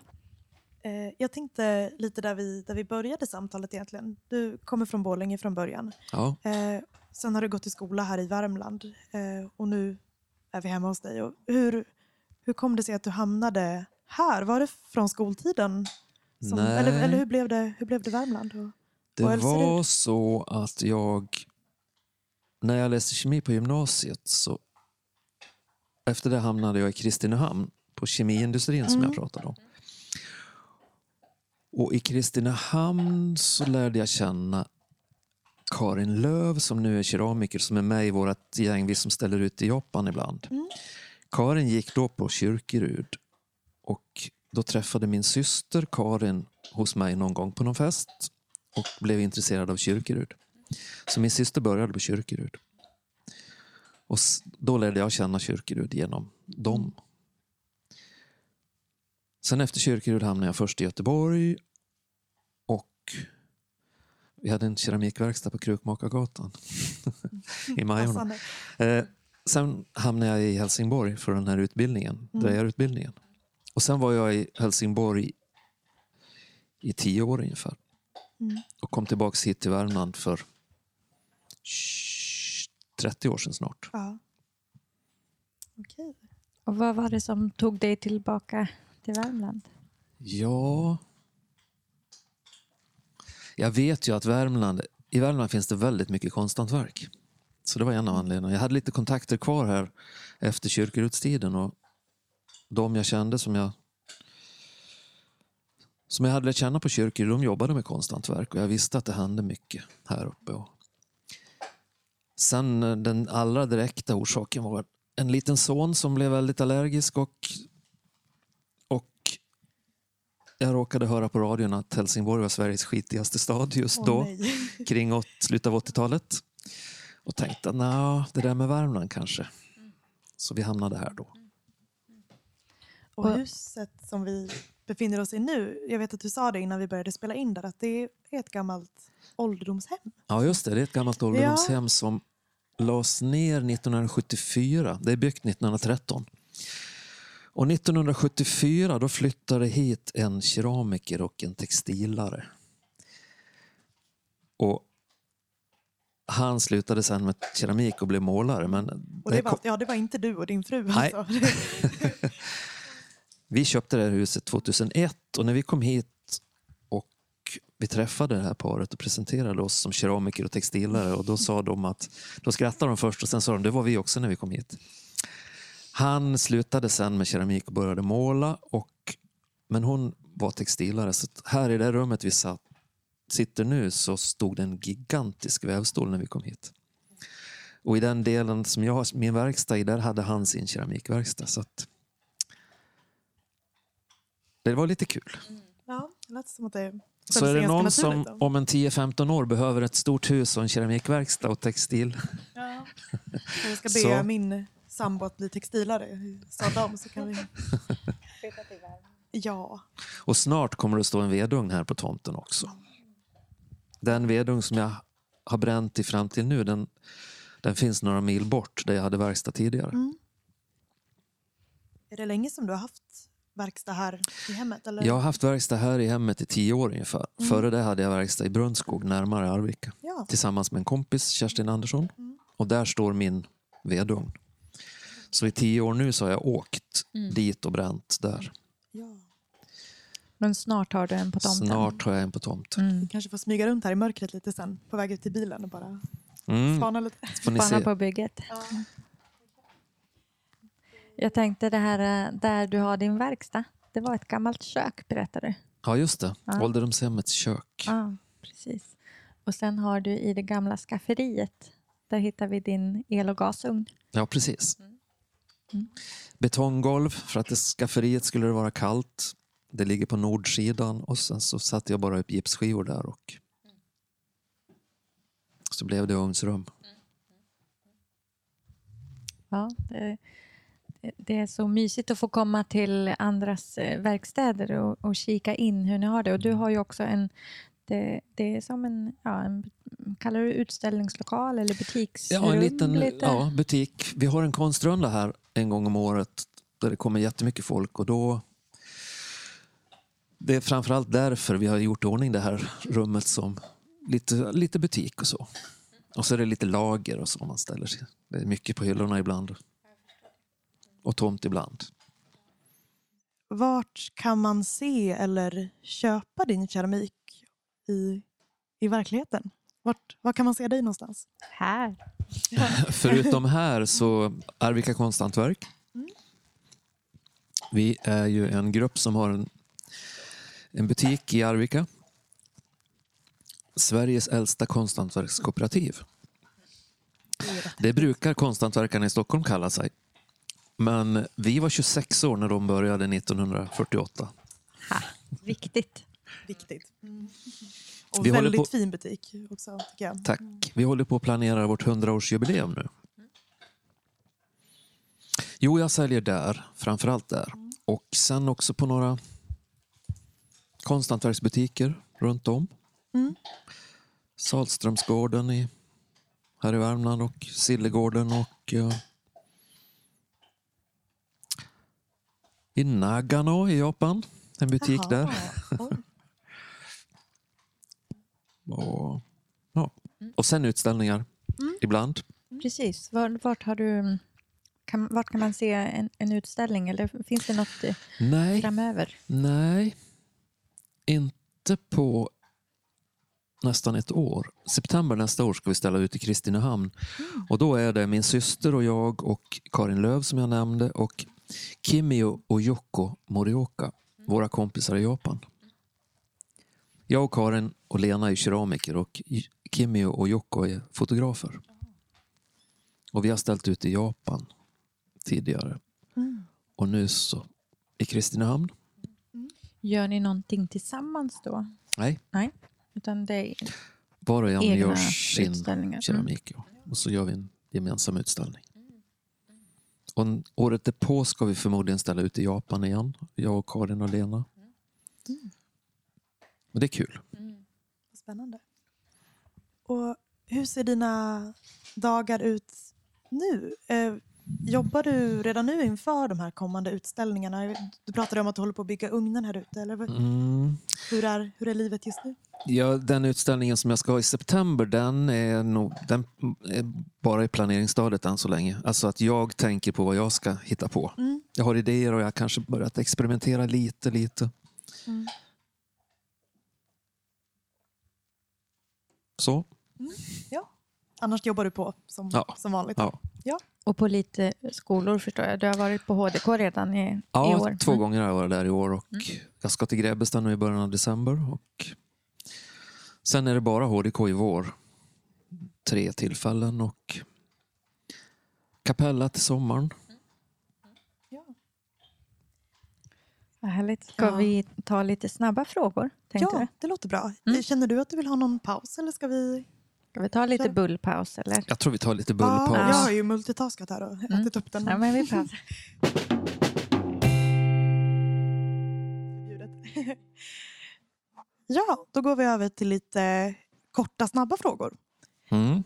Eh, jag tänkte lite där vi, där vi började samtalet egentligen. Du kommer från Borlänge från början. Ja. Eh, sen har du gått i skola här i Värmland eh, och nu är vi hemma hos dig. Och hur, hur kom det sig att du hamnade här? Var det från skoltiden? Som, Nej. eller, eller hur blev det, hur blev det Värmland? Och, Det Och var så att jag, när jag läste kemi på gymnasiet, så efter det hamnade jag i Kristinehamn på kemiindustrin som Mm. jag pratade om. Och i Kristinehamn så lärde jag känna Karin Löv som nu är keramiker som är med i vårt gäng, vi som ställer ut i Japan ibland. Mm. Karin gick då på Kyrkerud och då träffade min syster Karin hos mig någon gång på någon fest och blev intresserad av Kyrkerud. Så min syster började på Kyrkerud. Och då lärde jag känna Kyrkerud genom dem. Sen efter Kyrkerud hamnade jag först i Göteborg och vi hade en keramikverkstad på Krukmakargatan i Majorna. Eh, sen hamnade jag i Helsingborg för den här utbildningen, Mm. drejarutbildningen. Och sen var jag i Helsingborg i tio år ungefär. Mm. Och kom tillbaks hit till Värmland för 30 år sedan snart. Ja. Okej. Och vad var det som tog dig tillbaka till Värmland? Ja... Jag vet ju att Värmland, i Värmland finns det väldigt mycket konsthantverk. Så det var en av anledningarna. Jag hade lite kontakter kvar här efter kyrkorutstiden och de jag kände som jag som jag hade lärt känna på kyrkor, de jobbade med konsthantverk och jag visste att det hände mycket här uppe. Och sen eh, den allra direkta orsaken var en liten son som blev väldigt allergisk och, och jag råkade höra på radion att Helsingborg var Sveriges skitigaste stad just då, nej. kring åt, slutet av 80-talet. Och tänkte att "Nja, det där med Värmland kanske. Så vi hamnade här då. Och huset som vi befinner oss i nu, jag vet att du sa det innan vi började spela in där, att det är ett gammalt ålderdomshem. Ja, just det. Det är ett gammalt ålderdomshem som lades ner 1974. Det är byggt 1913. Och 1974 då flyttade hit en keramiker och en textilare. Och han slutade sen med keramik och blev målare. Men Och det det var, kom- ja, det var inte du och din fru Nej. alltså. Vi köpte det här huset 2001 och när vi kom hit och vi träffade det här paret och presenterade oss som keramiker och textilare och då sa de att, då skrattade de först och sen sa de, det var vi också när vi kom hit. Han slutade sen med keramik och började måla och, men hon var textilare så här i det rummet vi satt, sitter nu så stod det en gigantisk vävstol när vi kom hit. Och i den delen som jag har min verkstad i, där hade han sin keramikverkstad. Så att det var lite kul. Ja, det lät som att det Så är det någon som då. om en 10-15 år behöver ett stort hus och en keramikverkstad och textil. Ja. Jag ska be Så. min sambo att bli textilare. Sa de så kan vi... Ja. Och snart kommer det att stå en vedugn här på tomten också. Den vedugn som jag har bränt i fram till nu, den, den finns några mil bort där jag hade verkstad tidigare. Mm. Är det länge som du har haft verkstad här i hemmet? Eller? Jag har haft verkstad här i hemmet i tio år ungefär. Mm. Före det hade jag verkstad i Brunskog närmare Arvika. Ja. Tillsammans med en kompis, Kerstin Andersson. Mm. Och där står min vedugn. Så i tio år nu så har jag åkt Mm. dit och bränt där. ja. Men snart har du en på tomten. Snart har jag en på tomt. Mm. Kanske får smyga runt här i mörkret lite sen på väg ut till bilen och bara Mm. spana lite. Spana på bygget. Jag tänkte det här eh, där du har din verkstad. Det var ett gammalt kök berättade du. Ja, just det. Ja. Ålderdomshemmets kök. Ja, Precis. Och sen har du i det gamla skafferiet, där hittar vi din el och gasugn. Ja, precis. Mm. Betonggolv, för att det skafferiet skulle det vara kallt. Det ligger på nordsidan och sen så satte jag bara upp gipsskivor där och så blev det ugnsrum. Ja, det, det är så mysigt att få komma till andras eh, verkstäder och, och kika in hur ni har det. Och du har ju också en, det, det är som en, ja, en, kallar du utställningslokal eller butiksrum? Ja, en liten lite? ja, butik. Vi har en konstrunda här en gång om året där det kommer jättemycket folk och då det är framförallt därför vi har gjort i ordning det här rummet som lite, lite butik och så. Och så är det lite lager och så man ställer sig. Det är mycket på hyllorna ibland. Och tomt ibland. Vart kan man se eller köpa din keramik i, i verkligheten? Vart, var kan man se dig någonstans? Här. Förutom här så Arvika konsthantverk. Vi är ju en grupp som har en, en butik i Arvika. Sveriges äldsta konsthantverkskooperativ. Det brukar konsthantverkarna i Stockholm kalla sig. Men vi var 26 år när de började 1948. Ha, viktigt. Viktigt. Och Vi väldigt på- fin butik också tycker jag. Tack. Vi håller på att planera vårt 100-årsjubileum nu. Jo, jag säljer där, framförallt där. Och sen också på några konsthantverksbutiker runt om. Mm. Salströmsgården i, här i Värmland och Sillegården och eh, i Nagano i Japan. En butik Jaha, där. Och, ja. och sen utställningar ibland. Precis. Var, vart, har du, kan, vart kan man se en, en utställning? Eller finns det något Nej, framöver? nej. Inte på nästan ett år. September nästa år ska vi ställa ut i Kristinehamn. Och då är det min syster och jag och Karin Löv som jag nämnde och Kimio och Yoko Morioka, våra kompisar i Japan. Jag och Karin och Lena är keramiker och Kimio och Yoko är fotografer. Och vi har ställt ut i Japan tidigare. Mm. Och nu så i Kristinehamn. Gör ni någonting tillsammans då? Nej, Nej, utan det är var och en gör sin. Mm. keramik. Ja. Och så gör vi en gemensam utställning. Och året därpå ska vi förmodligen ställa ut i Japan igen. Jag och Karin och Lena. Och det är kul. Spännande. Och hur ser dina dagar ut nu? Jobbar du redan nu inför de här kommande utställningarna? Du pratade om att du håller på att bygga ugnen här ute. Eller Mm. hur, är, hur är livet just nu? Ja, den utställningen som jag ska ha i september, den är, nog, den är bara i planeringsstadiet än så länge. Alltså att jag tänker på vad jag ska hitta på. Mm. Jag har idéer och jag har kanske börjat experimentera lite, lite. Mm. Så, Ja. Annars jobbar du på som, Ja. som vanligt? ja. Och på lite skolor förstår jag. Du har varit på HDK redan i, i Ja, år. två Mm. gånger har jag varit där i år och jag ska till Grebbestad nu i början av december. Och sen är det bara HDK i vår. Tre tillfällen och Kapella till sommaren. Ja. Vad härligt. Ska Ja. vi ta lite snabba frågor? Ja, du? det låter bra. Mm. Känner du att du vill ha någon paus eller ska vi? Ska vi ta lite Kör. bullpaus eller? Jag tror vi tar lite Ja, bullpaus. jag har ju multitaskat här och ätit upp den. Ja, men vi pausar. ja, då går vi över till lite korta, snabba frågor. Mm.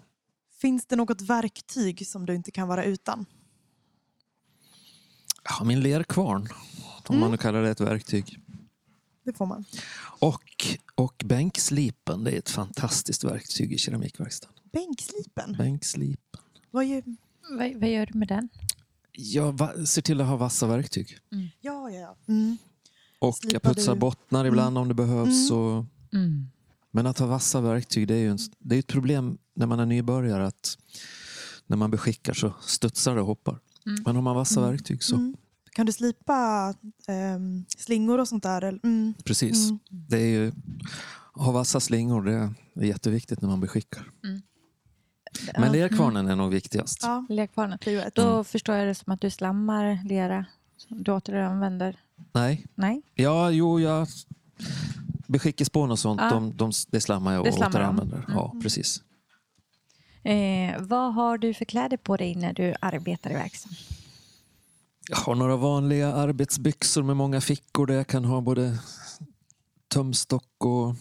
Finns det något verktyg som du inte kan vara utan? Ja, min lerkvarn, om man nu kallar det ett verktyg. Det får man. Och, och bänkslipen, det är ett fantastiskt verktyg i keramikverkstaden. Bänkslipen. Bänkslipen. Vad är... vad, vad gör du med den? Jag va- ser till att ha vassa verktyg. Ja, ja, ja. Mm. Och Slipar jag putsar du- bottnar ibland om det behövs. Och, Mm. men att ha vassa verktyg, det är ju en, det är ett problem när man är nybörjare. att När man beskickar så studsar det och hoppar. Mm. Men har man vassa verktyg så, Mm. Kan du slipa ehm, slingor och sånt där? Mm. precis. Mm. Det är ju, ha vassa slingor, det är jätteviktigt när man beskickar. Men. Mm. lerkvarnen är nog viktigast. Ja, ett. Då förstår jag det som att du slammar lera. Du återanvänder. Nej, Nej? ja, jo, jag... Beskickespån och sånt, Ja. de, de, det slammar jag och Det slammar de. återanvänder. Ja, precis. Eh, vad har du för kläder på dig när du arbetar i verkstaden? Jag har några vanliga arbetsbyxor med många fickor där jag kan ha både tumstock och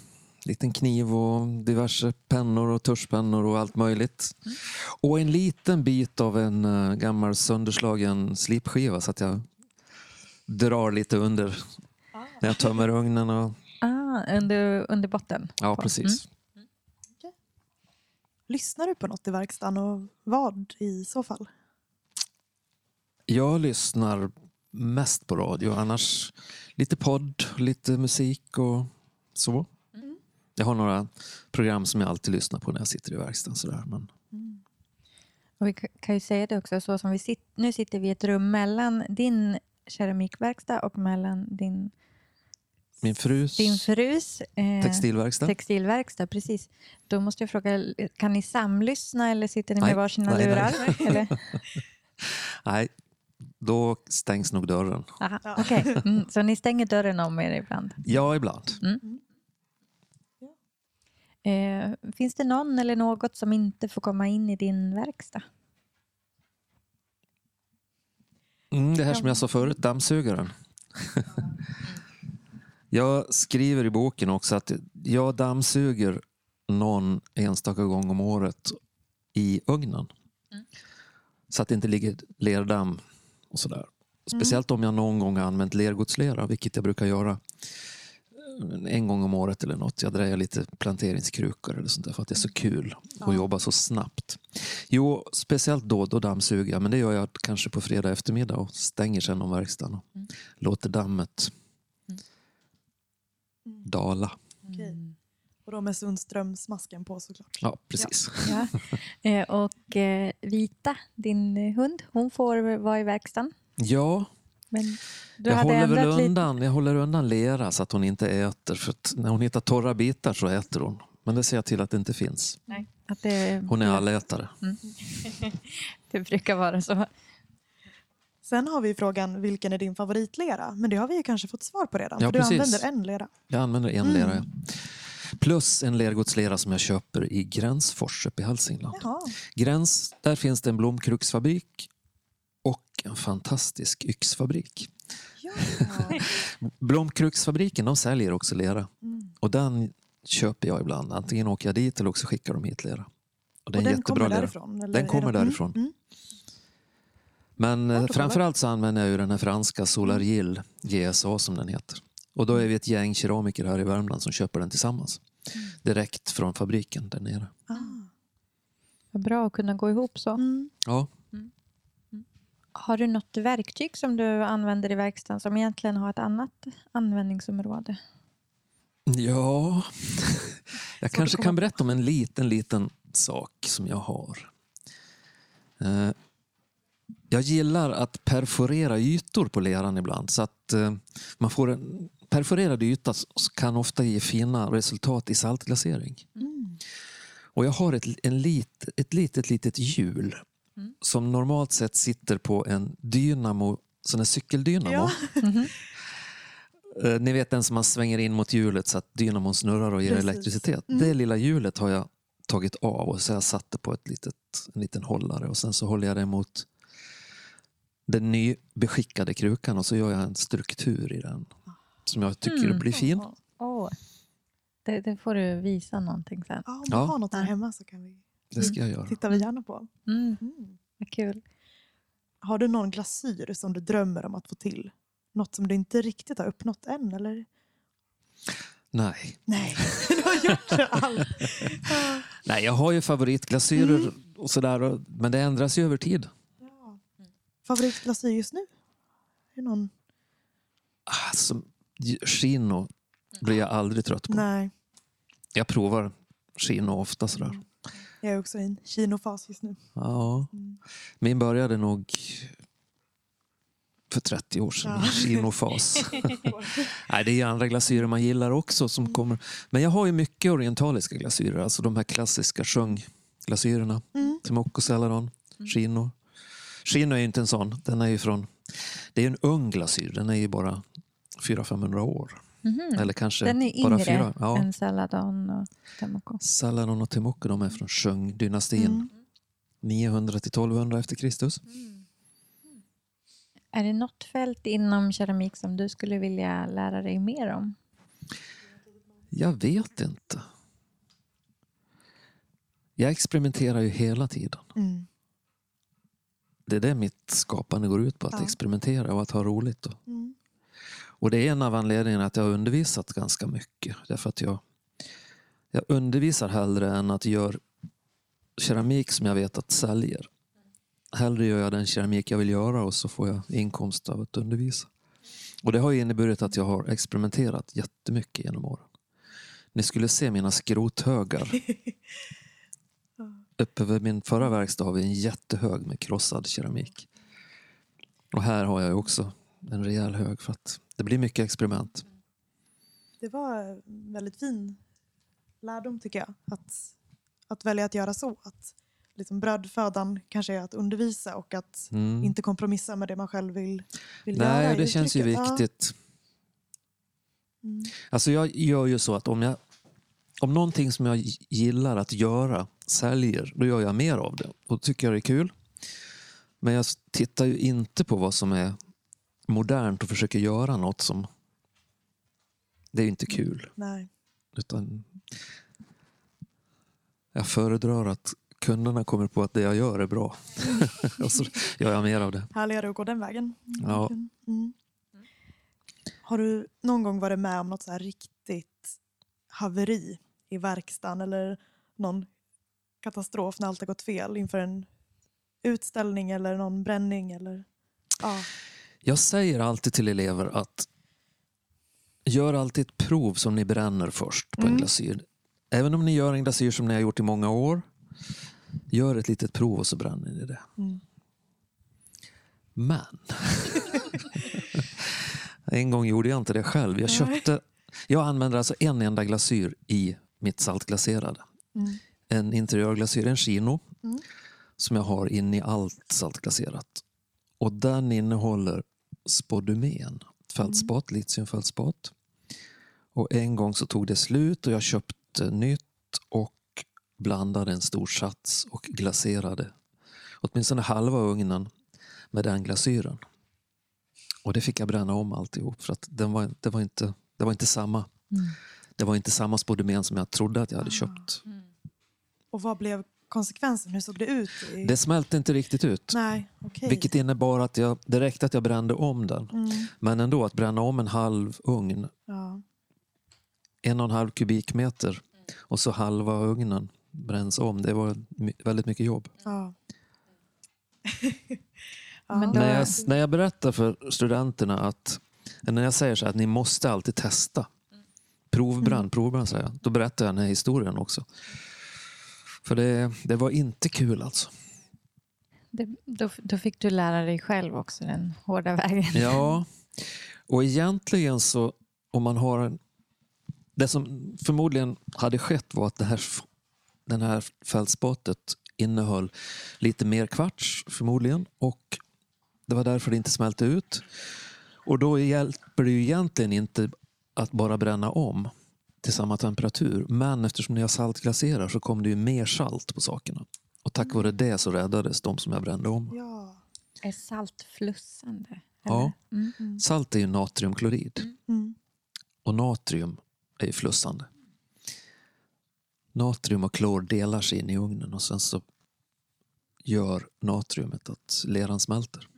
liten kniv och diverse pennor och tuschpennor och allt möjligt. Och en liten bit av en eh, gammal sönderslagen slipskiva så att jag drar lite under när jag tömmer ugnen. Och, Ah, under, under botten? ja, precis. Lyssnar du på något i verkstaden och vad i så fall? Jag lyssnar mest på radio, annars lite podd, lite musik och så. Jag har några program som jag alltid lyssnar på när jag sitter i verkstaden. Sådär. Men, Och vi ka- kan ju säga det också, så som vi sit, nu sitter vi i ett rum mellan din keramikverkstad och mellan din, min frus din frus eh, textilverkstad. textilverkstad. Precis. Då måste jag fråga, kan ni samlyssna eller sitter ni med Nej, varsina nej, lurar? Eller? Nej, då stängs nog dörren. Aha, okej. Mm, så ni stänger dörren om er ibland? Ja, ibland. Eh, finns det någon eller något som inte får komma in i din verkstad? Mm, det här som jag sa förut, dammsugaren. jag skriver i boken också att jag dammsuger någon enstaka gång om året i ugnen. Så att det inte ligger lerdamm och sådär. Speciellt om jag någon gång har använt lergodslera, vilket jag brukar göra en gång om året eller något. Jag drejar lite planteringskrukor eller sånt där för att det är så kul att jobba så snabbt. Jo, speciellt då, då dammsuger jag. Men det gör jag kanske på fredag eftermiddag och stänger sen om verkstaden och låter dammet dala. Och då med Sundströmsmasken på såklart. Ja, precis. Ja. Eh, och eh, Vita, din eh, hund, hon får vara i verkstaden. Ja, Men du jag håller, väl lite. undan, jag håller undan lera så att hon inte äter. För när hon hittar torra bitar så äter hon. Men det ser jag till att det inte finns. Nej, att det, Hon är allätare. det brukar vara så. Sen har vi frågan, vilken är din favoritlera? Men det har vi kanske fått svar på redan. Ja, för du precis. använder en lera. Jag använder en lera. ja. Plus en lergodslera som jag köper i Gränsfors uppe i Hälsingland. Jaha. Gräns, där finns det en blomkruksfabrik och en fantastisk yxfabrik. Ja. Blomkruksfabriken de säljer också lera Mm. och den köper jag ibland. Antingen åker jag dit eller också skickar de hit lera. Och är Och en den jättebra kommer därifrån? Eller Den kommer de- därifrån. Mm. Mm. Men eh, framförallt så använder jag ju den här franska Solargil GSA som den heter. Och då är vi ett gäng keramiker här i Värmland som köper den tillsammans. Mm. Direkt från fabriken där nere. Ah. Vad bra att kunna gå ihop så. Mm. Ja, Har du något verktyg som du använder i verkstaden som egentligen har ett annat användningsområde? Ja, jag kanske kan berätta om en liten, liten sak som jag har. Eh, Jag gillar att perforera ytor på leran ibland så att eh, man får en perforerad yta kan ofta ge fina resultat i saltglasering. Mm. Och jag har ett, en lit, ett litet, litet hjul som normalt sett sitter på en dynamo, sån här cykeldynamo. Ja. Eh, Ni vet den som man svänger in mot hjulet så att dynamon snurrar och ger Precis. elektricitet. Mm. Det lilla hjulet har jag tagit av och så jag satt det på ett litet, en liten hållare och sen så håller jag det mot den nybeskickade krukan och så gör jag en struktur i den som jag tycker Mm. blir fin. Åh, det, det får du visa någonting sen. Ja, om Ja. du har något här hemma så kan vi, Det ska jag göra. tittar vi gärna på. Mm, Mm. vad kul. Har du någon glasyr som du drömmer om att få till? Något som du inte riktigt har uppnått än? Eller? Nej. Nej, du har gjort allt. Ja. Nej, jag har ju favoritglasyrer Mm. och sådär men det ändras ju över tid. Ja. Favoritglasyr just nu? Är det någon? Alltså, Chino blir jag aldrig trött på. Nej, Jag provar Chino ofta sådär. jag är också i en kinofas just nu. Ja. Mm. Min började nog för 30 år sedan, Ja. kinofas. Nej, det är andra glasyrer man gillar också. som kommer. Men jag har ju mycket orientaliska glasyrer, alltså de här klassiska sjungglasyrerna. Mm. Temocco, Celadon, Chino. Chino är ju inte en sån, den är ju från... Det är ju en ung glasyr, den är ju bara 400-500 år. Mhm. Eller kanske Den är bara yngre fyra. Ja. än Saladon och Temoko. Saladon och Temocco de är från Shung-dynastin. Mm. 900 till 1200 efter Kristus. Är det något fält inom keramik som du skulle vilja lära dig mer om? Jag vet inte. Jag experimenterar ju hela tiden. Mm. Det är det mitt skapande går ut på, att Ja. experimentera och att ha roligt. Mm. Och det är en av anledningarna att jag har undervisat ganska mycket. Därför att jag, jag undervisar hellre än att göra keramik som jag vet att säljer. Hellre gör jag den keramik jag vill göra och så får jag inkomst av att undervisa. Och det har inneburit att jag har experimenterat jättemycket genom åren. Ni skulle se mina skrothögar. Uppe vid min förra verkstad har vi en jättehög med krossad keramik. Och här har jag också en rejäl hög för att det blir mycket experiment. Det var en väldigt fin lärdom tycker jag. Att, att välja att göra så. Att liksom brödfödan kanske är att undervisa och att Mm. inte kompromissa med det man själv vill, vill göra. Nej, det känns ju uttrycket. Ja. viktigt. Mm. Alltså jag gör ju så att om, jag, om någonting som jag gillar att göra säljer, då gör jag mer av det. Och då tycker jag det är kul. Men jag tittar ju inte på vad som är modernt och försöker göra något som... Det är ju inte kul. Nej. Utan jag föredrar att kunderna kommer på att det jag gör är bra. och så gör jag mer av det. Härligare att gå den vägen. Ja. Mm. Har du någon gång varit med om något så här riktigt haveri i verkstaden eller någon katastrof när allt har gått fel inför en utställning eller någon bränning? Eller... Ja. Jag säger alltid till elever att gör alltid ett prov som ni bränner först på en Mm. glasyr. Även om ni gör en glasyr som ni har gjort i många år, gör ett litet prov och så bränner ni det. Mm. Men en gång gjorde jag inte det själv. Jag köpte, jag använder alltså en enda glasyr i mitt saltglaserade. Mm. En interiörglasyr, en chino, Mm. som jag har in i allt saltglaserat. Och den innehåller spodumen, fältspat, litiumfältspat. Och en gång så tog det slut och jag köpte nytt och blandade en stor sats och glaserade åtminstone halva ugnen med den glasyren. Och det fick jag bränna om alltihop för att den var, det, var inte, det var inte samma. Mm. Det var inte samma spodumen som jag trodde att jag hade köpt. Och vad blev konsekvensen? Hur såg det ut? I... Det smälte inte riktigt ut. Nej, okej. Vilket innebar att jag, det räckte att jag brände om den. Mm. Men ändå, att bränna om en halv ugn, Ja. en och en halv kubikmeter och så halva ugnen bränns om. Det var väldigt mycket jobb. Ja. Men ja. då- När jag, när jag berättar för studenterna att, när jag säger så här, att ni måste alltid testa. Provbrand, provbrand säger jag. Då berättar jag den här historien också. För det, det var inte kul alltså. Det, då, då fick du lära dig själv också den hårda vägen. Ja, och egentligen så om man har en... Det som förmodligen hade skett var att det här, den här fältspatet innehöll lite mer kvarts förmodligen och det var därför det inte smälte ut. Och då hjälper det ju egentligen inte att bara bränna om till samma temperatur. Men eftersom jag saltglaserar så kom det ju mer salt på sakerna. Och tack vare det så räddades de som jag brände om. Ja. Är salt flussande? Ja. eller? Mm. Salt är ju natriumklorid. Mm. Och natrium är ju flussande. Natrium och klor delar sig in i ugnen och sen så gör natriumet att leran smälter.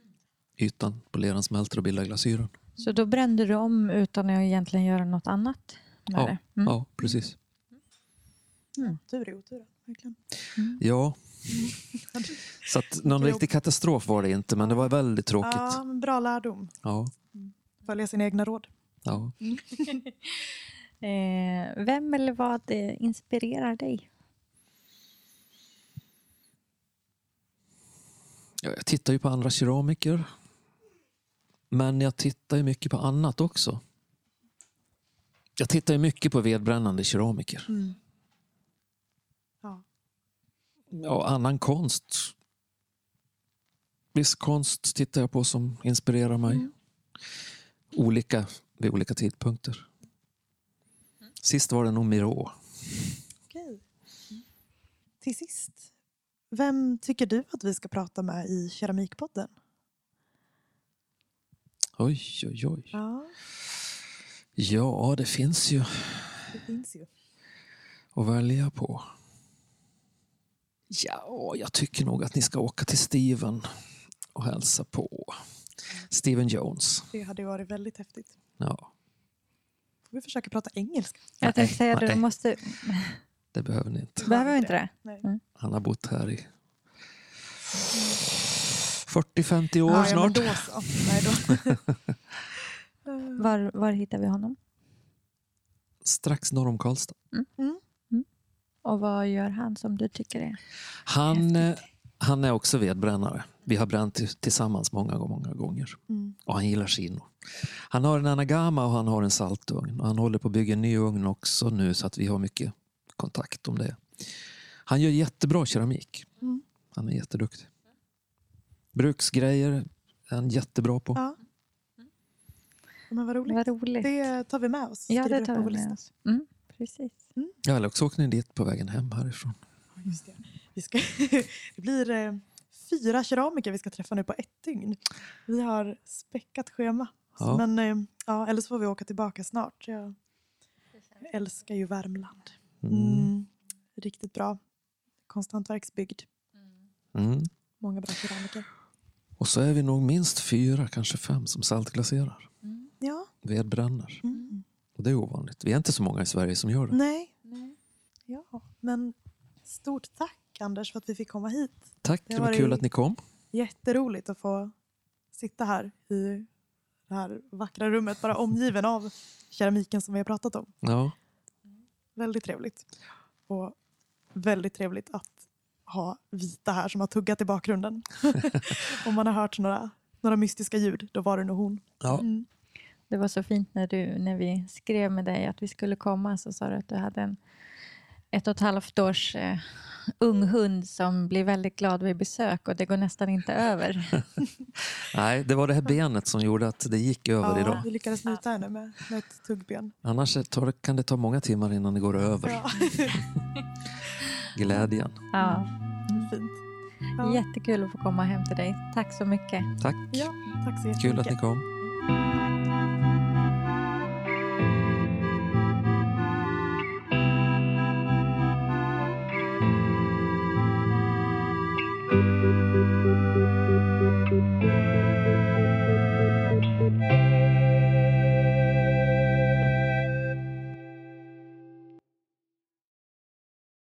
Ytan på leran smälter och bildar glasyren. Så då brände du om utan att egentligen göra något annat? Med Ja, det? Mm. ja, precis. Tur i otur. Verkligen. Ja. Så att någon riktig katastrof var det inte, men det var väldigt tråkigt. Ja, men bra lärdom. Ja, Följa sina egna råd. ja. Eh, vem eller vad eh, inspirerar dig? Ja, Jag tittar ju på andra keramiker. Men jag tittar ju mycket på annat också. Jag tittar mycket på vedbrännande keramiker. Mm. Ja. Ja, annan konst. Viss konst tittar jag på som inspirerar mig. Mm. Olika vid olika tidpunkter. Sist var det nog Miro. Okej. Till sist, vem tycker du att vi ska prata med i Keramikpodden? Oj, oj, oj. Ja, Ja, det finns ju det finns ju. att välja på. Ja, jag tycker nog att ni ska åka till Steven och hälsa på. Steven Jones. Det hade varit väldigt häftigt. Ja, Får vi försöka prata engelska? Jag tänkte säga du måste... det behöver ni inte. Behöver vi inte det? Nej. Han har bott här i 40-50 år ja, ja, men snart. då så. Nej, då. Var, var hittar vi honom? Strax norr om Karlstad. Och vad gör han som du tycker är... Han, eh, han är också vedbrännare. Vi har bränt till- tillsammans många, många gånger. Mm. Och han gillar kino. Han har en anagama och han har en saltugn. Och han håller på att bygga en ny ugn också nu så att vi har mycket kontakt om det. Han gör jättebra keramik. Mm. Han är jätteduktig. Bruksgrejer är han jättebra på. Ja. Men vad roligt. Vad roligt. Det tar vi med oss. ja, det tar vi med lista. oss. Mm, precis. Ja, eller också åker ni dit på vägen hem härifrån. Ja, Just det. Vi ska, det blir eh, fyra keramiker vi ska träffa nu på ett dygn. Vi har späckat schema. Så- Ja. Men, eh, ja, eller så får vi åka tillbaka snart. Jag älskar ju Värmland. Mm. Riktigt bra. Konsthantverksbygd. Mm. Många bra keramiker. Och så är vi nog minst fyra, kanske fem, som saltglaserar. Ja. Vedbränner. Mm. Och det är ovanligt. Vi är inte så många i Sverige som gör det. Nej. Ja, men stort tack Anders för att vi fick komma hit. Tack, Det det var kul att ni kom. Jätteroligt att få sitta här i det här vackra rummet, bara omgiven av keramiken som vi har pratat om. Ja. Väldigt trevligt. Och väldigt trevligt att ha vita här som har tuggat i bakgrunden. Om man har hört några, några mystiska ljud, då var det nog hon. Ja. Mm. Det var så fint när, du, när vi skrev med dig att vi skulle komma så sa du att du hade en ett och ett halvt års eh, ung hund som blir väldigt glad vid besök och det går nästan inte över. Nej, det var det här benet som gjorde att det gick över Ja, idag. vi lyckades nyta henne med, med ett tuggben. Annars tar, kan det ta många timmar innan det går över. Ja, Glädjen. Ja. fint. Ja. Jättekul att få komma hem till dig. Tack så mycket. Tack. Ja, tack så Kul att ni kom.